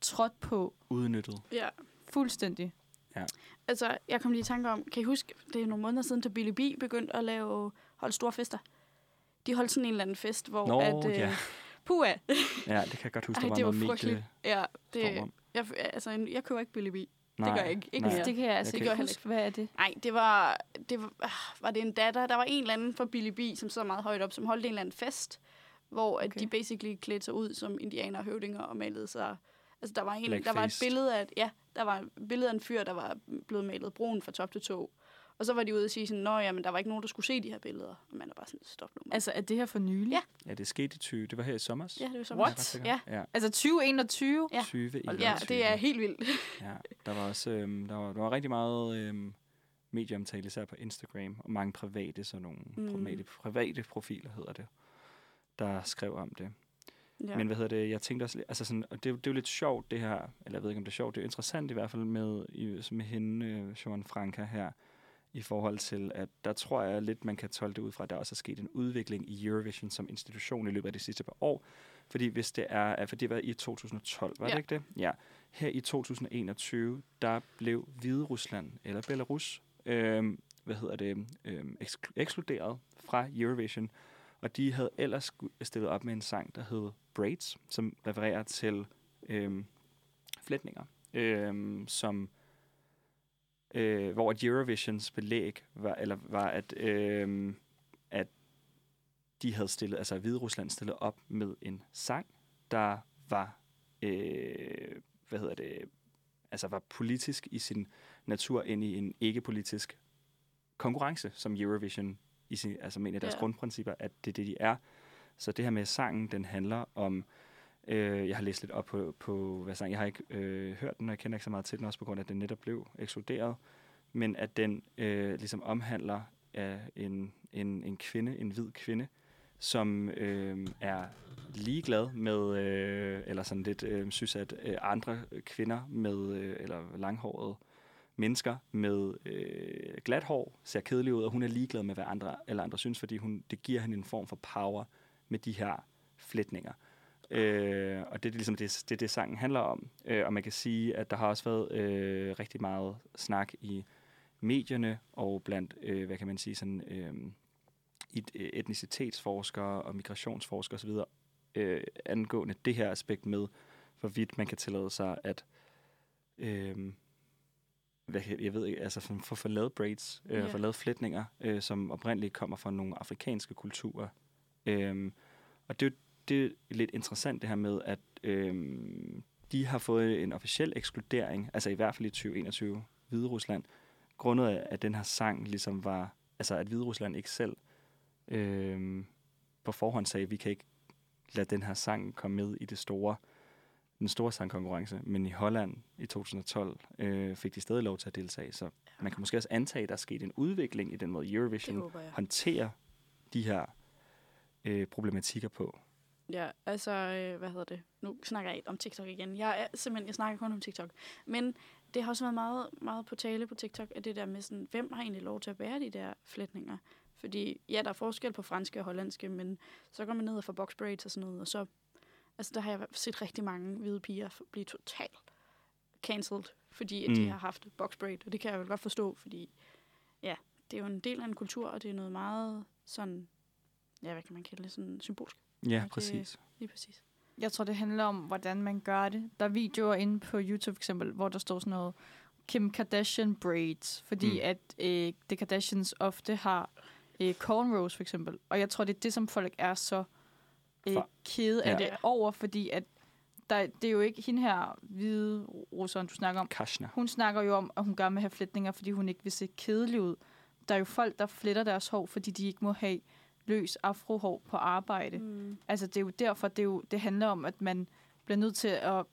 trådt på Udnyttet. Ja. fuldstændig. Altså, jeg kom lige i tanke om, kan I huske, det er nogle måneder siden, da Billy B begyndte at lave, holde store fester. De holdt sådan en eller anden fest, hvor Nå, at... ja. Puha! Ja, det kan jeg godt huske, Ej, der var det var noget frygteligt. Ja, det, jeg, altså, jeg køber ikke Billy B. Nej, gør jeg ikke. Ikke nej. mere. Det kan jeg altså Jeg ikke kan- huske. Hvad er det? Nej, det var, det var, ah, var det en datter? Der var en eller anden fra Billy B, som sidder meget højt op, som holdt en eller anden fest, hvor at Okay. de basically klædte sig ud som indianer og høvdinger og malede sig. Altså, der var, en, der var et Blackfaced. billede af, ja, der var et billede af en fyr, der var blevet malet brun fra top til tå. Og så var de ude og sige sådan, nå ja, men der var ikke nogen, der skulle se de her billeder. Og man er bare sådan, stop nu. mand." Altså, er det her for nylig? Ja. Ja, det skete i 20. Det var her i sommer. ja, det var så What? Ja, Ja, Altså 2021? Ja. 20 ja, det er helt vildt. Ja, der var også øhm, der var, der var rigtig meget øhm, medieomtale, især på Instagram, og mange private, sådan nogle Mm. private, private profiler hedder det, der skrev om det. Ja. Men hvad hedder det, jeg tænkte også, altså sådan, og det, er det er jo lidt sjovt det her, eller jeg ved ikke om det er sjovt, det er interessant i hvert fald med, i, med hende, øh, Joan Franca her, i forhold til, at der tror jeg lidt, man kan tolke det ud fra, at der også er sket en udvikling i Eurovision som institution i løbet af de sidste par år. Fordi hvis det er, for det var i 2012, var Ja. det ikke det? Ja. Her i 2021, der blev Hvide Rusland, eller Belarus, øhm, hvad hedder det, øhm, eksklu- ekskluderet fra Eurovision. Og de havde ellers stillet op med en sang, der hed Braids, som refererer til øhm, flætninger, øhm, som øh, hvor at Eurovisions belæg var, eller var at, øh, at de havde stillet, altså Hvide Rusland stillet op med en sang, der var, øh, hvad hedder det, altså var politisk i sin natur ind i en ikke-politisk konkurrence, som Eurovision i sin, altså mener deres Ja. grundprincipper, at det er det, de er. Så det her med sangen, den handler om, øh, Øh, jeg har læst lidt op på, på hvad sang, jeg har ikke øh, hørt den, og jeg kender ikke så meget til den, også på grund af, at den netop blev ekskluderet, men at den øh, ligesom omhandler af en, en, en kvinde, en hvid kvinde, som øh, er ligeglad med, øh, eller sådan lidt øh, synes, at øh, andre kvinder med, øh, eller langhårede mennesker med øh, glat hår ser kedelige ud, og hun er ligeglad med, hvad andre, eller andre synes, fordi hun, det giver hende en form for power med de her flætninger. Øh, og det er ligesom det, det, det sangen handler om. Øh, og man kan sige, at der har også været øh, rigtig meget snak i medierne og blandt, øh, hvad kan man sige, sådan, øh, et- etnicitetsforskere og migrationsforskere osv., øh, angående det her aspekt med, hvorvidt man kan tillade sig at, øh, hvad, jeg ved ikke, altså for, for, for lavet braids, øh, Ja. for lavet flætninger, øh, som oprindeligt kommer fra nogle afrikanske kulturer. Øh, og det, er det er lidt interessant det her med, at øh, de har fået en officiel ekskludering, altså i hvert fald i 2021, Hvide Rusland, grundet af, at den her sang ligesom var, altså at Hvide Rusland ikke selv øh, på forhånd sagde, vi kan ikke lade den her sang komme med i det store, den store sangkonkurrence, men i Holland i 2012 øh, fik de stadig lov til at deltage, så man kan måske også antage, at der er sket en udvikling i den måde Eurovision håber jeg. håndterer de her øh, problematikker på. Ja, altså, øh, hvad hedder det? Nu snakker jeg om TikTok igen. Jeg er simpelthen, jeg snakker kun om TikTok. Men det har også været meget, meget på tale på TikTok, at det der med sådan, hvem har egentlig lov til at bære de der flætninger? Fordi, ja, der er forskel på franske og hollandske, men så går man ned og får box braids og sådan noget, og så, altså der har jeg set rigtig mange hvide piger blive totalt cancelled, fordi at mm. de har haft box braid, og det kan jeg vel godt forstå, fordi, ja, det er jo en del af en kultur, og det er noget meget sådan, ja, hvad kan man kalde det, sådan symbolsk. Ja, det- præcis. Lige præcis. Jeg tror, det handler om, hvordan man gør det. Der er videoer inde på YouTube for eksempel, hvor der står sådan noget Kim Kardashian braids, fordi Mm. at øh, The Kardashians ofte har øh, cornrows for eksempel. Og jeg tror, det er det, som folk er så øh, kede af Ja. det over, fordi at der, det er jo ikke hende her hvide russeren, du snakker om. Kashna. Hun snakker jo om, at hun gerne vil have flætninger, fordi hun ikke vil se kedelig ud. Der er jo folk, der fletter deres hår, fordi de ikke må have løs afrohår på arbejde. Mm. Altså, det er jo derfor, det, er jo, det handler om, at man bliver nødt til at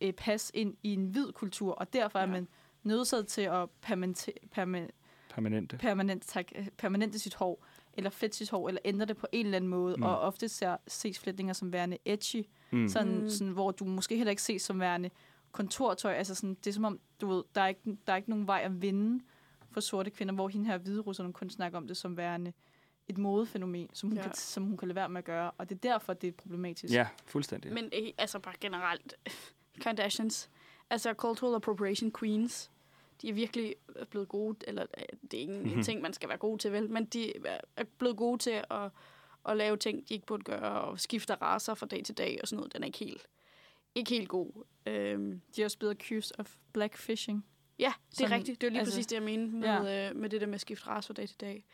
øh, passe ind i en hvid kultur, og derfor ja. er man nødsaget til at permanente, perma, Permanente. permanent, tak, øh, permanente sit hår, eller flette sit hår, eller ændre det på en eller anden måde, Mm. og ofte ser, ses flætninger som værende edgy, Mm. sådan, Mm. mm. sådan, hvor du måske heller ikke ses som værende kontortøj. Altså sådan, det er som om, du ved, der er, ikke, der er ikke nogen vej at vinde for sorte kvinder, hvor hende her hvide russerne kun snakker om det som værende et modefænomen, som hun, Ja. kan, som hun kan lade være med at gøre. Og det er derfor, det er problematisk. Ja, fuldstændig. Men øh, altså bare generelt, Kardashians, altså cultural appropriation queens, de er virkelig blevet gode, eller øh, det er ikke en Mhm. ting, man skal være god til, vel, men de er blevet gode til at, at lave ting, de ikke burde gøre, og skifte raser fra dag til dag og sådan noget. Den er ikke helt, ikke helt god. Øhm, De er også blevet accused of blackfishing. Ja, det er Sådan, rigtigt. Det er lige altså, altså, præcis det, jeg mente med, ja. øh, med det der med at skifte race fra dag til dag.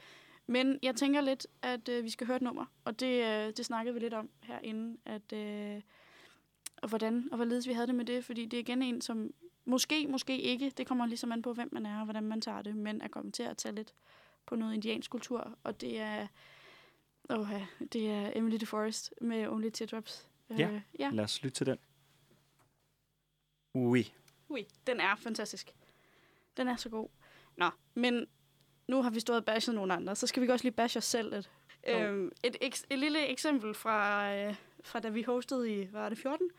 Men jeg tænker lidt, at øh, vi skal høre et nummer, og det, øh, det snakkede vi lidt om herinde, at, øh, og hvordan og hvorledes vi havde det med det, fordi det er igen en, som måske, måske ikke, det kommer ligesom an på, hvem man er og hvordan man tager det, men er kommet til at tage lidt på noget indiansk kultur, og det er, åh, det er Emily DeForest med Only Teardrops. Ja. Øh, ja. Lad os lytte til den. Ui. Ui, den er fantastisk. Den er så god. Nå, men nu har vi stået og bashet nogle andre, så skal vi også lige bashe os selv lidt. Jo. Øhm, et, eks- et lille eksempel fra, øh, fra da vi hostede i, var det, 14?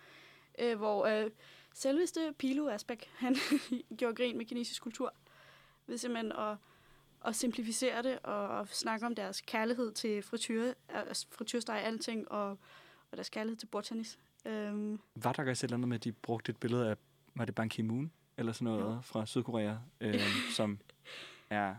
Øh, hvor øh, selveste Pilo Asbæk, han gjorde grin med kinesisk kultur. Ved simpelthen at, at simplificere det og at snakke om deres kærlighed til frityre, altså frityresteg alting og, og deres kærlighed til bordtennis. Øhm, Var der også et eller andet med, at de brugte et billede af, var det Ban Ki-moon? Eller sådan noget Jo. fra Sydkorea, øh, som er,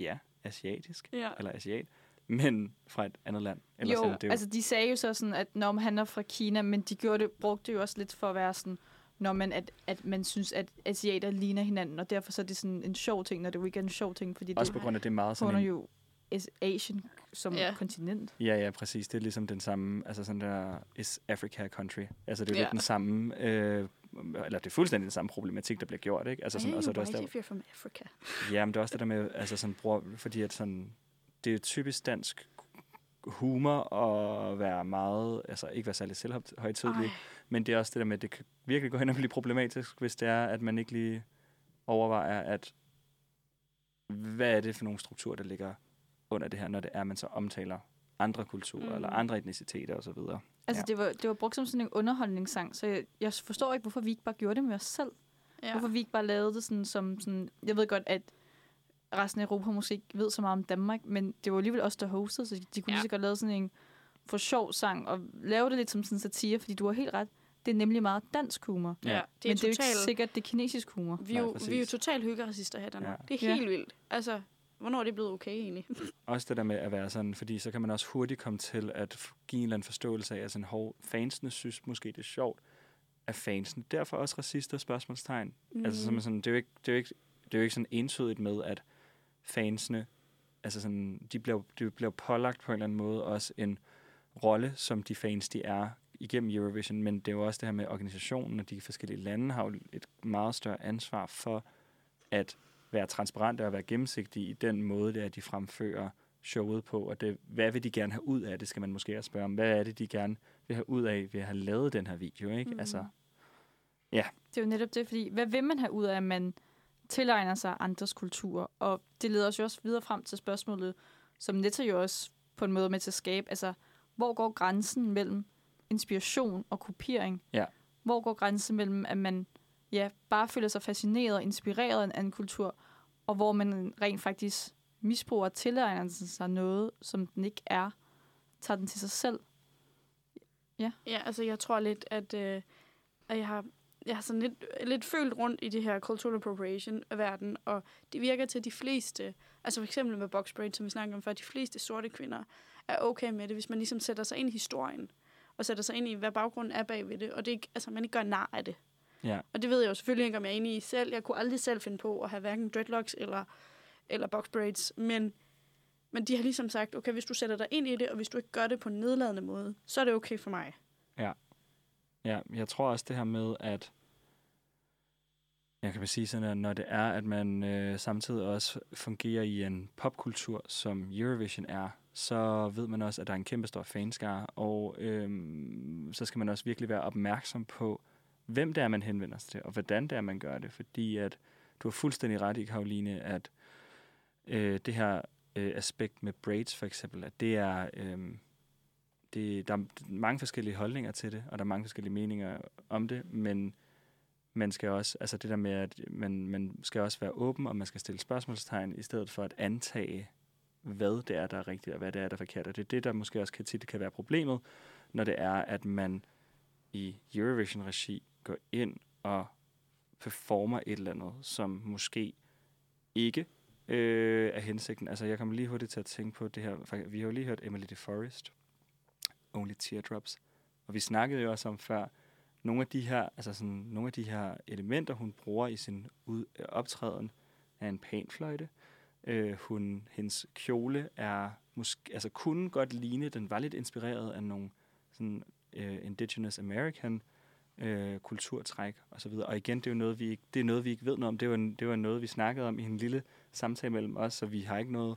ja, asiatisk. ja. Eller asiat. Men fra et andet land. Ellers jo, er det jo, altså de sagde jo så sådan, at når han er fra Kina, men de gjorde det, brugte det jo også lidt for at være sådan, når man, at, at man synes, at asiater ligner hinanden, og derfor så er det sådan en sjov ting, når det jo ikke er en sjov ting, fordi også det på grund af det er meget sådan en, jo As- Asian som Ja. kontinent. Ja, ja, præcis. Det er ligesom den samme, altså sådan der, is Africa country? Altså det er jo Ja. lidt den samme, øh, eller det er fuldstændig den samme problematik, der bliver gjort, ikke? Altså sådan, og så er det også der, from Africa. ja, men det er også det der med, altså sådan, bruger, fordi at sådan, det er typisk dansk humor at være meget, altså ikke være særlig selvhøjtidlig, men det er også det der med, at det kan virkelig gå hen og blive problematisk, hvis det er, at man ikke lige overvejer, at hvad er det for nogle strukturer, der ligger under det her, når det er, at man så omtaler andre kulturer mm. eller andre etniciteter osv. Altså Ja. det, var, det var brugt som sådan en underholdningssang, så jeg, jeg forstår ikke, hvorfor vi ikke bare gjorde det med os selv. Ja. Ja. Hvorfor vi ikke bare lavede det sådan som sådan... Jeg ved godt, at resten af Europa måske ikke ved så meget om Danmark, men det var alligevel os, der hostede, så de kunne Ja. ja. lige så godt lave sådan en for sjov sang, og lave det lidt som sådan en satire, fordi du har helt ret. Det er nemlig meget dansk humor. ja. Ja. Det er men det er jo totalt... ikke sikkert, det er kinesisk humor. Vi er, jo, Nej, vi er jo totalt hyggeracister her i Danmark. Ja. Det er Ja. helt vildt. Altså, hvornår er det blevet okay egentlig? Også det der med at være sådan, fordi så kan man også hurtigt komme til at give en eller anden forståelse af, at sådan, hov, fansene synes måske, det er sjovt, at fansene derfor også racister spørgsmålstegn. Mm. Altså, så man sådan, det, er jo ikke, det, er jo ikke, det er jo ikke sådan entydigt med, at fansene, altså sådan, de bliver, de bliver pålagt på en eller anden måde også en rolle, som de fans, de er igennem Eurovision, men det er jo også det her med organisationen, og de forskellige lande har jo et meget større ansvar for at være transparente og være gennemsigtige i den måde, det er, de fremfører showet på, og det, hvad vil de gerne have ud af det, skal man måske også spørge om. Hvad er det, de gerne vil have ud af ved at have lavet den her video, ikke? Mhm. Altså, Det er jo netop det, fordi hvad vil man have ud af, at man tilegner sig andres kultur? Og det leder os jo også videre frem til spørgsmålet, som Netta jo også på en måde med til at skabe. Altså, hvor går grænsen mellem inspiration og kopiering? Ja. Hvor går grænsen mellem, at man ja, bare føler sig fascineret og inspireret af en anden kultur, og hvor man rent faktisk misbruger og tilegner sig noget, som den ikke er, tager den til sig selv? Ja, ja altså jeg tror lidt, at, øh, at jeg har jeg har sådan lidt, lidt følt rundt i det her cultural appropriation af verden, og det virker til at de fleste, altså for eksempel med box braid, som vi snakker om før, de fleste sorte kvinder er okay med det, hvis man ligesom sætter sig ind i historien, og sætter sig ind i, hvad baggrunden er bagved det, og det ikke, altså man ikke gør nar af det ja. Og det ved jeg jo selvfølgelig ikke, om jeg er enig i selv. Jeg kunne aldrig selv finde på at have hverken dreadlocks eller, eller box braids, men, men de har ligesom sagt, okay, hvis du sætter dig ind i det, og hvis du ikke gør det på en nedladende måde, så er det okay for mig. Ja, jeg tror også det her med, at jeg kan bare sige sådan, at når det er, at man øh, samtidig også fungerer i en popkultur, som Eurovision er, så ved man også, at der er en kæmpe stor fanskare, og øhm, så skal man også virkelig være opmærksom på, hvem det er, man henvender sig til, og hvordan det er, man gør det. Fordi at du har fuldstændig ret i, Karoline, at øh, det her øh, aspekt med braids for eksempel, at det er... Øh, det, der er mange forskellige holdninger til det, og der er mange forskellige meninger om det, men man skal også, altså det der med, at man, man skal også være åben, og man skal stille spørgsmålstegn, i stedet for at antage, hvad det er, der er rigtigt, og hvad det er, der er forkert. Og det er det, der måske også kan, tit kan være problemet, når det er, at man i Eurovision-regi går ind og performer et eller andet, som måske ikke øh, er hensigten. Altså, jeg kommer lige hurtigt til at tænke på det her. Vi har jo lige hørt Emily DeForest, Only Teardrops. Og vi snakkede jo også om før, nogle af de her, altså sådan, nogle af de her elementer, hun bruger i sin ud, øh, optræden, er en panfløjte. Øh, hun, hendes kjole er måske, altså kunne godt ligne, den var lidt inspireret af nogle sådan, øh, indigenous American øh, øh, kulturtræk og så videre. Og igen, det er jo noget, vi ikke, det er noget, vi ikke ved noget om. Det var, det var noget, vi snakkede om i en lille samtale mellem os, så vi har ikke noget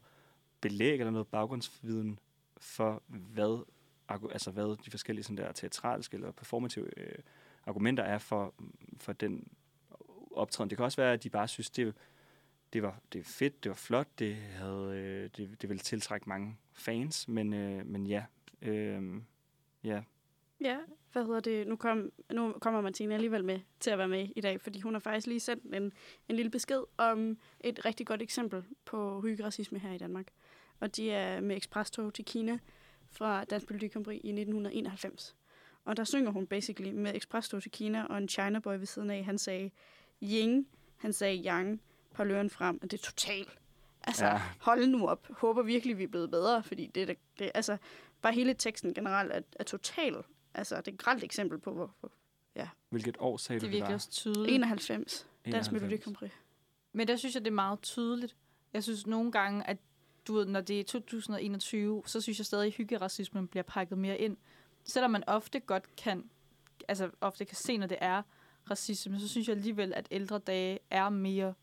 belæg eller noget baggrundsviden for, hvad altså hvad de forskellige sådan der teatralske eller performative øh, argumenter er for, for den optræden. Det kan også være, at de bare synes, det, det var det var fedt, det var flot, det havde øh, det, det ville tiltrække mange fans, men øh, men ja, øh, ja, Ja, hvad hedder det? Nu, kom, nu kommer Martina alligevel med til at være med i dag, fordi hun har faktisk lige sendt en, en lille besked om et rigtig godt eksempel på hyggeracisme her i Danmark. Og de er med eksprestog til Kina fra Dansk Prix i 1991. Og der synger hun basically med eksprestog til Kina, og en China boy ved siden af, han sagde Ying, han sagde Yang, parløren frem, og det er totalt. Altså, Ja. hold nu op. Håber virkelig, vi er blevet bedre, fordi det, er da- det altså, bare hele teksten generelt er, er total. Altså, det er et grelt eksempel på, hvor, hvor hvilket år sagde Det er du, det virkelig var? også tydeligt. 91, Dansk Melodi 91. Grand Prix. Men der synes jeg, det er meget tydeligt. Jeg synes nogle gange, at du ved, når det er 2021, så synes jeg stadig, at hyggeracismen bliver pakket mere ind. Selvom man ofte godt kan, altså ofte kan se, når det er racisme, så synes jeg alligevel, at ældre dage er mere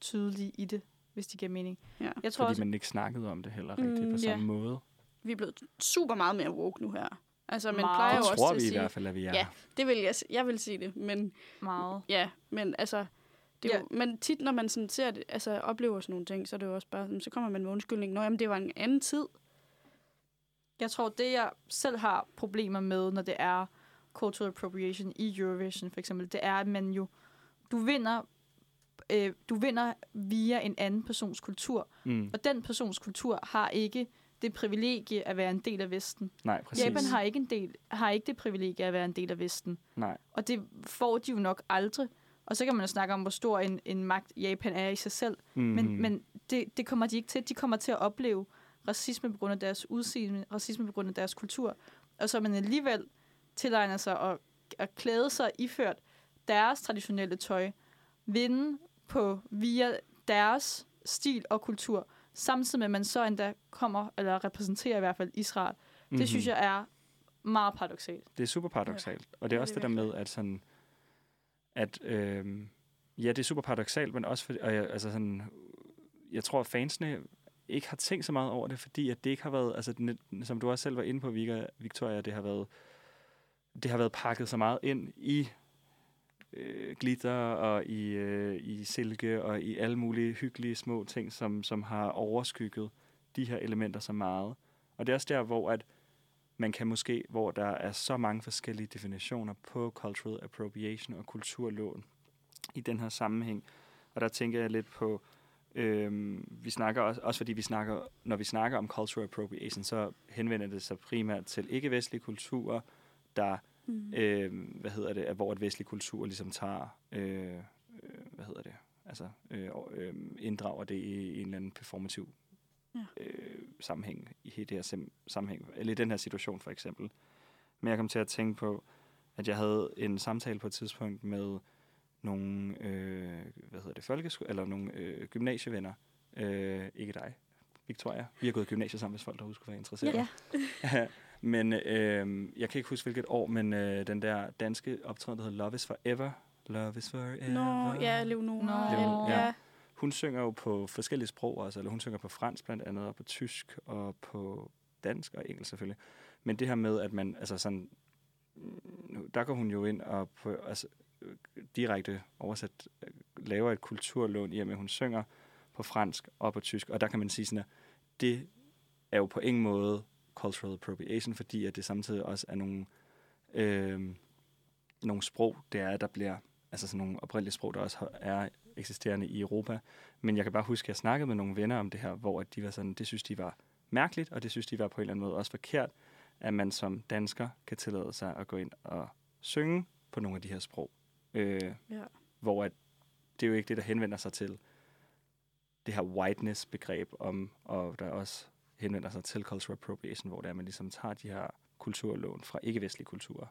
tydelige i det, hvis det giver mening. Ja. Jeg tror Fordi også, man ikke snakkede om det heller rigtigt Mm, på ja. samme måde. Vi er blevet super meget mere woke nu her. Altså, man Meget. plejer Det jo også tror til at vi i sige, hvert fald, at vi er. Ja. det vil jeg, jeg vil sige det, men meget. ja, men altså, det er Ja. jo, men tit når man sådan ser det, altså oplever sådan nogle ting, så er det jo også bare, så kommer man med undskyldning, nå jamen det var en anden tid. Jeg tror, det jeg selv har problemer med, når det er cultural appropriation i Eurovision for eksempel, det er, at man jo, du vinder, øh, du vinder via en anden persons kultur, Mm. og den persons kultur har ikke det privilegie at være en del af Vesten. Nej, præcis. Japan har ikke, en del, har ikke det privilegie at være en del af Vesten. Nej. Og det får de jo nok aldrig. Og så kan man jo snakke om, hvor stor en, en magt Japan er i sig selv. Mm-hmm. Men, men det, det kommer de ikke til. De kommer til at opleve racisme på grund af deres udseende, racisme på grund af deres kultur. Og så man alligevel tilegner sig at, at klæde sig iført deres traditionelle tøj, vinde på via deres stil og kultur, samtidig med, at man så endda kommer, eller repræsenterer i hvert fald Israel. Det Mhm. synes jeg er meget paradoxalt. Det er super paradoxalt. Og det er Ja, også det det, er der med, at sådan, at øh, ja, det er super paradoxalt, men også fordi, og jeg, altså sådan, jeg tror, at fansene ikke har tænkt så meget over det, fordi at det ikke har været, altså den- som du også selv var inde på, Vika, Victoria, det har været, det har været pakket så meget ind i øh, glitter og i, øh, i silke og i alle mulige hyggelige små ting, som, som har overskygget de her elementer så meget. Og det er også der, hvor at man kan måske, hvor der er så mange forskellige definitioner på cultural appropriation og kulturlån i den her sammenhæng. Og der tænker jeg lidt på, øhm, vi snakker også, også fordi vi snakker, når vi snakker om cultural appropriation, så henvender det sig primært til ikke-vestlige kulturer, der Mm. øh, hvad hedder det, at hvor et vestlig kultur ligesom tager, øh, øh, hvad hedder det, altså øh, og, øh, inddrager det i en eller anden performativ Ja. øh, sammenhæng, i det her sim- sammenhæng, eller i den her situation for eksempel. Men jeg kom til at tænke på, at jeg havde en samtale på et tidspunkt med nogle, øh, hvad hedder det, folkeskole, eller nogle øh, gymnasievenner, øh, ikke dig, Victoria. Vi har gået i gymnasiet sammen, hvis folk derude skulle være interesseret. Ja. men øh, jeg kan ikke huske, hvilket år, men øh, den der danske optræden, der hedder Love is Forever. Love is Forever. Nå, ja, Leonora. Nå. Leonora, ja. ja. Hun synger jo på forskellige sprog også, eller hun synger på fransk blandt andet, og på tysk, og på dansk og engelsk selvfølgelig. Men det her med, at man, altså sådan, mm, der går hun jo ind og på, altså, øh, direkte oversat øh, laver et kulturlån i og med, at hun synger på fransk og på tysk. Og der kan man sige sådan, at det er jo på ingen måde cultural appropriation, fordi at det samtidig også er nogle, øh, nogle sprog, det er, der bliver, altså sådan nogle oprindelige sprog, der også er eksisterende i Europa. Men jeg kan bare huske, at jeg snakkede med nogle venner om det her, hvor at de var sådan, det synes de var mærkeligt, og det synes de var på en eller anden måde også forkert, at man som dansker kan tillade sig at gå ind og synge på nogle af de her sprog. Øh, Ja. Hvor at, det er jo ikke det, der henvender sig til det her whiteness-begreb om, og der også henvender sig til cultural appropriation, hvor det er, man ligesom tager de her kulturlån fra ikke-vestlige kulturer.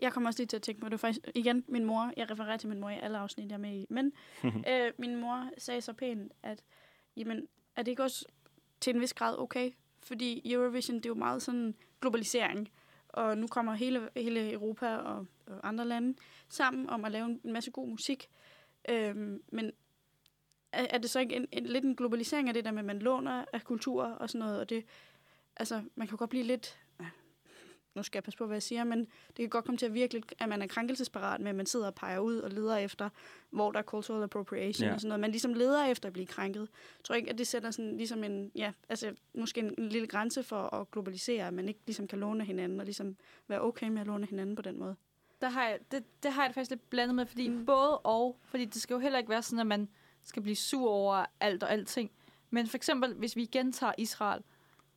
Jeg kommer også lige til at tænke på, det faktisk, igen, min mor, jeg refererer til min mor i alle afsnit, jeg er med i, men øh, min mor sagde så pænt, at jamen, er det ikke også til en vis grad okay? Fordi Eurovision, det er jo meget sådan globalisering, og nu kommer hele, hele Europa og, og andre lande sammen om at lave en masse god musik. Øhm, men er, er det så ikke en, en, lidt en globalisering af det der med, at man låner af kultur og sådan noget, og det, altså, man kan godt blive lidt, nu skal jeg passe på, hvad jeg siger, men det kan godt komme til at virke lidt, at man er krænkelsesparat med, at man sidder og peger ud og leder efter, hvor der er cultural appropriation Ja. og sådan noget. Man ligesom leder efter at blive krænket. Jeg tror ikke, at det sætter sådan ligesom en, ja, altså måske en, en lille grænse for at globalisere, at man ikke ligesom kan låne hinanden og ligesom være okay med at låne hinanden på den måde. Der har jeg, det, det har jeg det faktisk lidt blandet med, fordi mm. både og, fordi det skal jo heller ikke være sådan, at man skal blive sur over alt og alting. Men for eksempel, hvis vi igen tager Israel.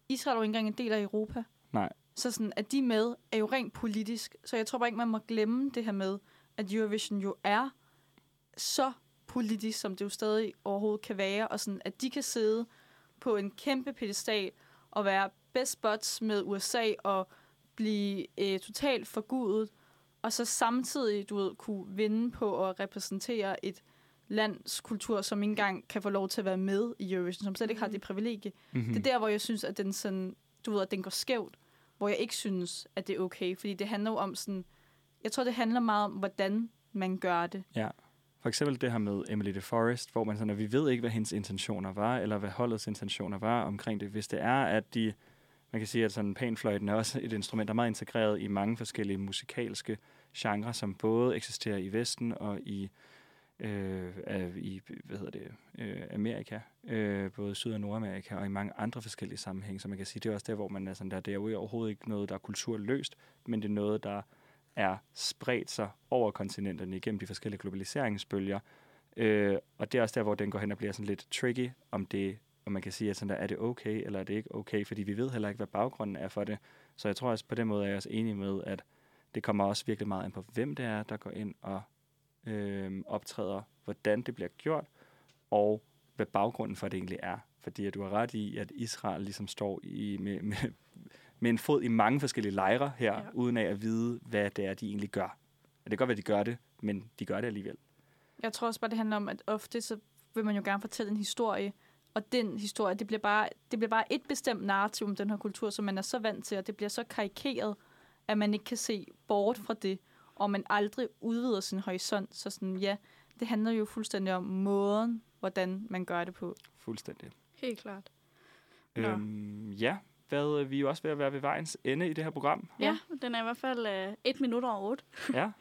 Israel er jo ikke engang en del af Europa. Nej. Så sådan, at de med, er jo rent politisk. Så jeg tror bare ikke, man må glemme det her med, at Eurovision jo er så politisk, som det jo stadig overhovedet kan være. Og sådan, at de kan sidde på en kæmpe pedestal og være best buds med USA og blive øh, totalt forgudet, og så samtidig, du ved, kunne vinde på at repræsentere et lands kultur, som ikke engang kan få lov til at være med i Eurovision, som slet ikke har Mhm. det privilegie. Mm-hmm. Det er der, hvor jeg synes, at den sådan, du ved, at den går skævt, hvor jeg ikke synes, at det er okay, fordi det handler jo om sådan, jeg tror, det handler meget om, hvordan man gør det. For eksempel det her med Emily de Forest, hvor man sådan, at vi ved ikke, hvad hendes intentioner var, eller hvad holdets intentioner var omkring det. Hvis det er, at de, man kan sige, at sådan panfløjten er også et instrument, der er meget integreret i mange forskellige musikalske genrer, som både eksisterer i Vesten og i, øh, af, i hvad hedder det, øh, Amerika, øh, både Syd- og Nordamerika, og i mange andre forskellige sammenhænge. Så man kan sige, det er også der, hvor man er sådan der, det er jo overhovedet ikke noget, der er kulturløst, men det er noget, der er spredt sig over kontinenterne igennem de forskellige globaliseringsbølger. Øh, og det er også der, hvor den går hen og bliver sådan lidt tricky, om det om man kan sige, at sådan der, er det okay, eller er det ikke okay, fordi vi ved heller ikke, hvad baggrunden er for det. Så jeg tror også, på den måde er jeg også enig med, at det kommer også virkelig meget ind på, hvem det er, der går ind og øh, optræder, hvordan det bliver gjort, og hvad baggrunden for det egentlig er. Fordi at du har ret i, at Israel ligesom står i, med, med, med en fod i mange forskellige lejre her, Ja. uden af at vide, hvad det er, de egentlig gør. Og det kan godt være, at de gør det, men de gør det alligevel. Jeg tror også bare, det handler om, at ofte så vil man jo gerne fortælle en historie, og den historie, det bliver bare, det bliver bare et bestemt narrativ om den her kultur, som man er så vant til, og det bliver så karikeret, at man ikke kan se bort fra det, og man aldrig udvider sin horisont. Så sådan, ja, det handler jo fuldstændig om måden, hvordan man gør det på. Fuldstændig. Helt klart. Øhm, ja, hvad, vi er jo også ved at være ved vejens ende i det her program. Ja, den er i hvert fald øh, et minut over otte. Ja.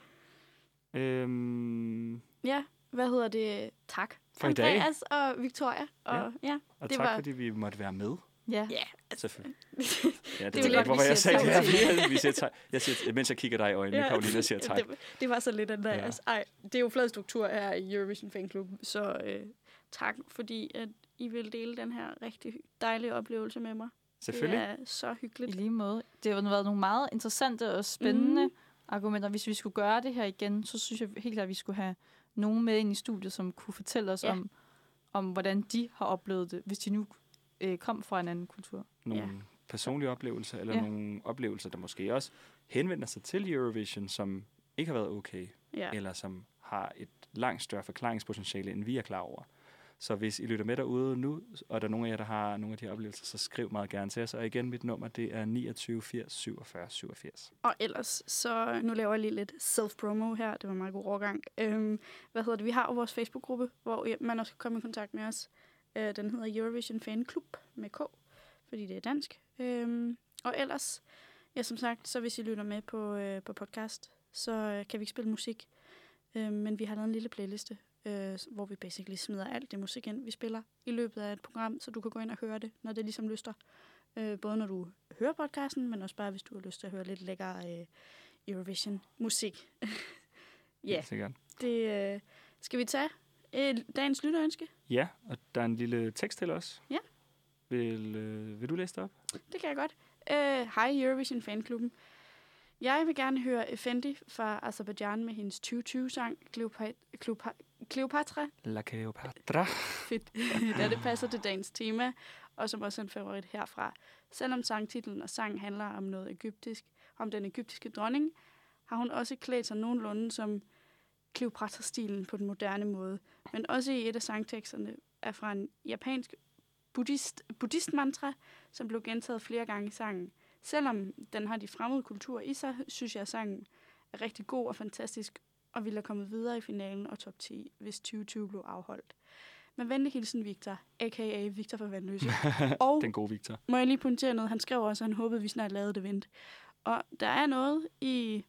øhm, Ja, hvad hedder det? Tak. For i dag. Andreas og Victoria. Og, ja. ja. og Det tak, var- fordi vi måtte være med. Ja. ja. Selvfølgelig. Ja, det, Det er godt, hvorfor jeg siger sagde det her. Vi siger tak. Jeg siger, mens jeg kigger dig i øjnene, ja. Karoline siger tak. Det, det var så lidt, Andreas. Ja. Ej, det er jo flad struktur her i Eurovision Fan Club, så øh, tak, fordi at I vil dele den her rigtig dejlige oplevelse med mig. Selvfølgelig. Det er så I hyggeligt. lige måde. Det har været nogle meget interessante og spændende mm. argumenter. Hvis vi skulle gøre det her igen, så synes jeg helt klart, at vi skulle have nogen med ind i studiet, som kunne fortælle os ja. om, om, hvordan de har oplevet det, hvis de nu øh, kom fra en anden kultur. Nogle Ja. personlige oplevelser, eller Ja. nogle oplevelser, der måske også henvender sig til Eurovision, som ikke har været okay, Ja. eller som har et langt større forklaringspotentiale, end vi er klar over. Så hvis I lytter med derude nu, og der er nogen af jer, der har nogle af de her oplevelser, så skriv meget gerne til os. Og igen, mit nummer, det er 29 80 47 87. Og ellers, så nu laver jeg lige lidt self-promo her. Det var en meget god overgang. Øhm, hvad hedder det? Vi har jo vores Facebook-gruppe, hvor man også kan komme i kontakt med os. Øh, den hedder Eurovision Fan Club med K, fordi det er dansk. Øhm, og ellers, ja som sagt, så hvis I lytter med på, øh, på podcast, så øh, kan vi ikke spille musik. Øh, men vi har lavet en lille playliste, øh, hvor vi basically smider alt det musik ind, vi spiller i løbet af et program, så du kan gå ind og høre det, når det ligesom lyster. Øh, både når du hører podcasten, men også bare hvis du har lyst til at høre lidt lækker øh, Eurovision-musik. Ja, det øh, skal vi tage øh, dagens lytterønske. Ja, og der er en lille tekst til os. Ja. Vil, øh, vil du læse det op? Det kan jeg godt. Øh, Hej Eurovision Fanklubben. Jeg vil gerne høre Effendi fra Azerbaijan med hendes 2020-sang Cleopa- Cleopa- Cleopatra. La Cleopatra. Fedt, da det passer til dagens tema, og som også er en favorit herfra. Selvom sangtitlen og sang handler om noget egyptisk, om den egyptiske dronning, har hun også klædt sig nogenlunde som Cleopatra-stilen på den moderne måde. Men også i et af sangteksterne er fra en japansk buddhist, buddhist-mantra, som blev gentaget flere gange i sangen. Selvom den har de fremmede kulturer i sig, synes jeg, at sangen er rigtig god og fantastisk, og ville have kommet videre i finalen og top 10, hvis 2020 blev afholdt. Med venlig hilsen Victor, a.k.a. Victor fra Vandløse. og Den gode Victor. må jeg lige pointere noget? Han skrev også, at han håbede, at vi snart lavede det vent. Og der er noget i...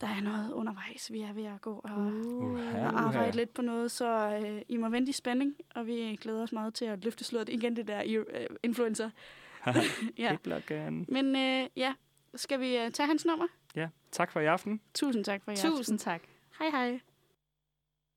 Der er noget undervejs, vi er ved at gå og, Uha, og arbejde lidt på noget, så øh, I må vente i spænding, og vi glæder os meget til at løfte sløret igen, det der øh, influencer. ja. Men øh, ja, skal vi øh, tage hans nummer? Ja, tak for i aften. Tusind tak for jer. Tusind tak. Hej hej.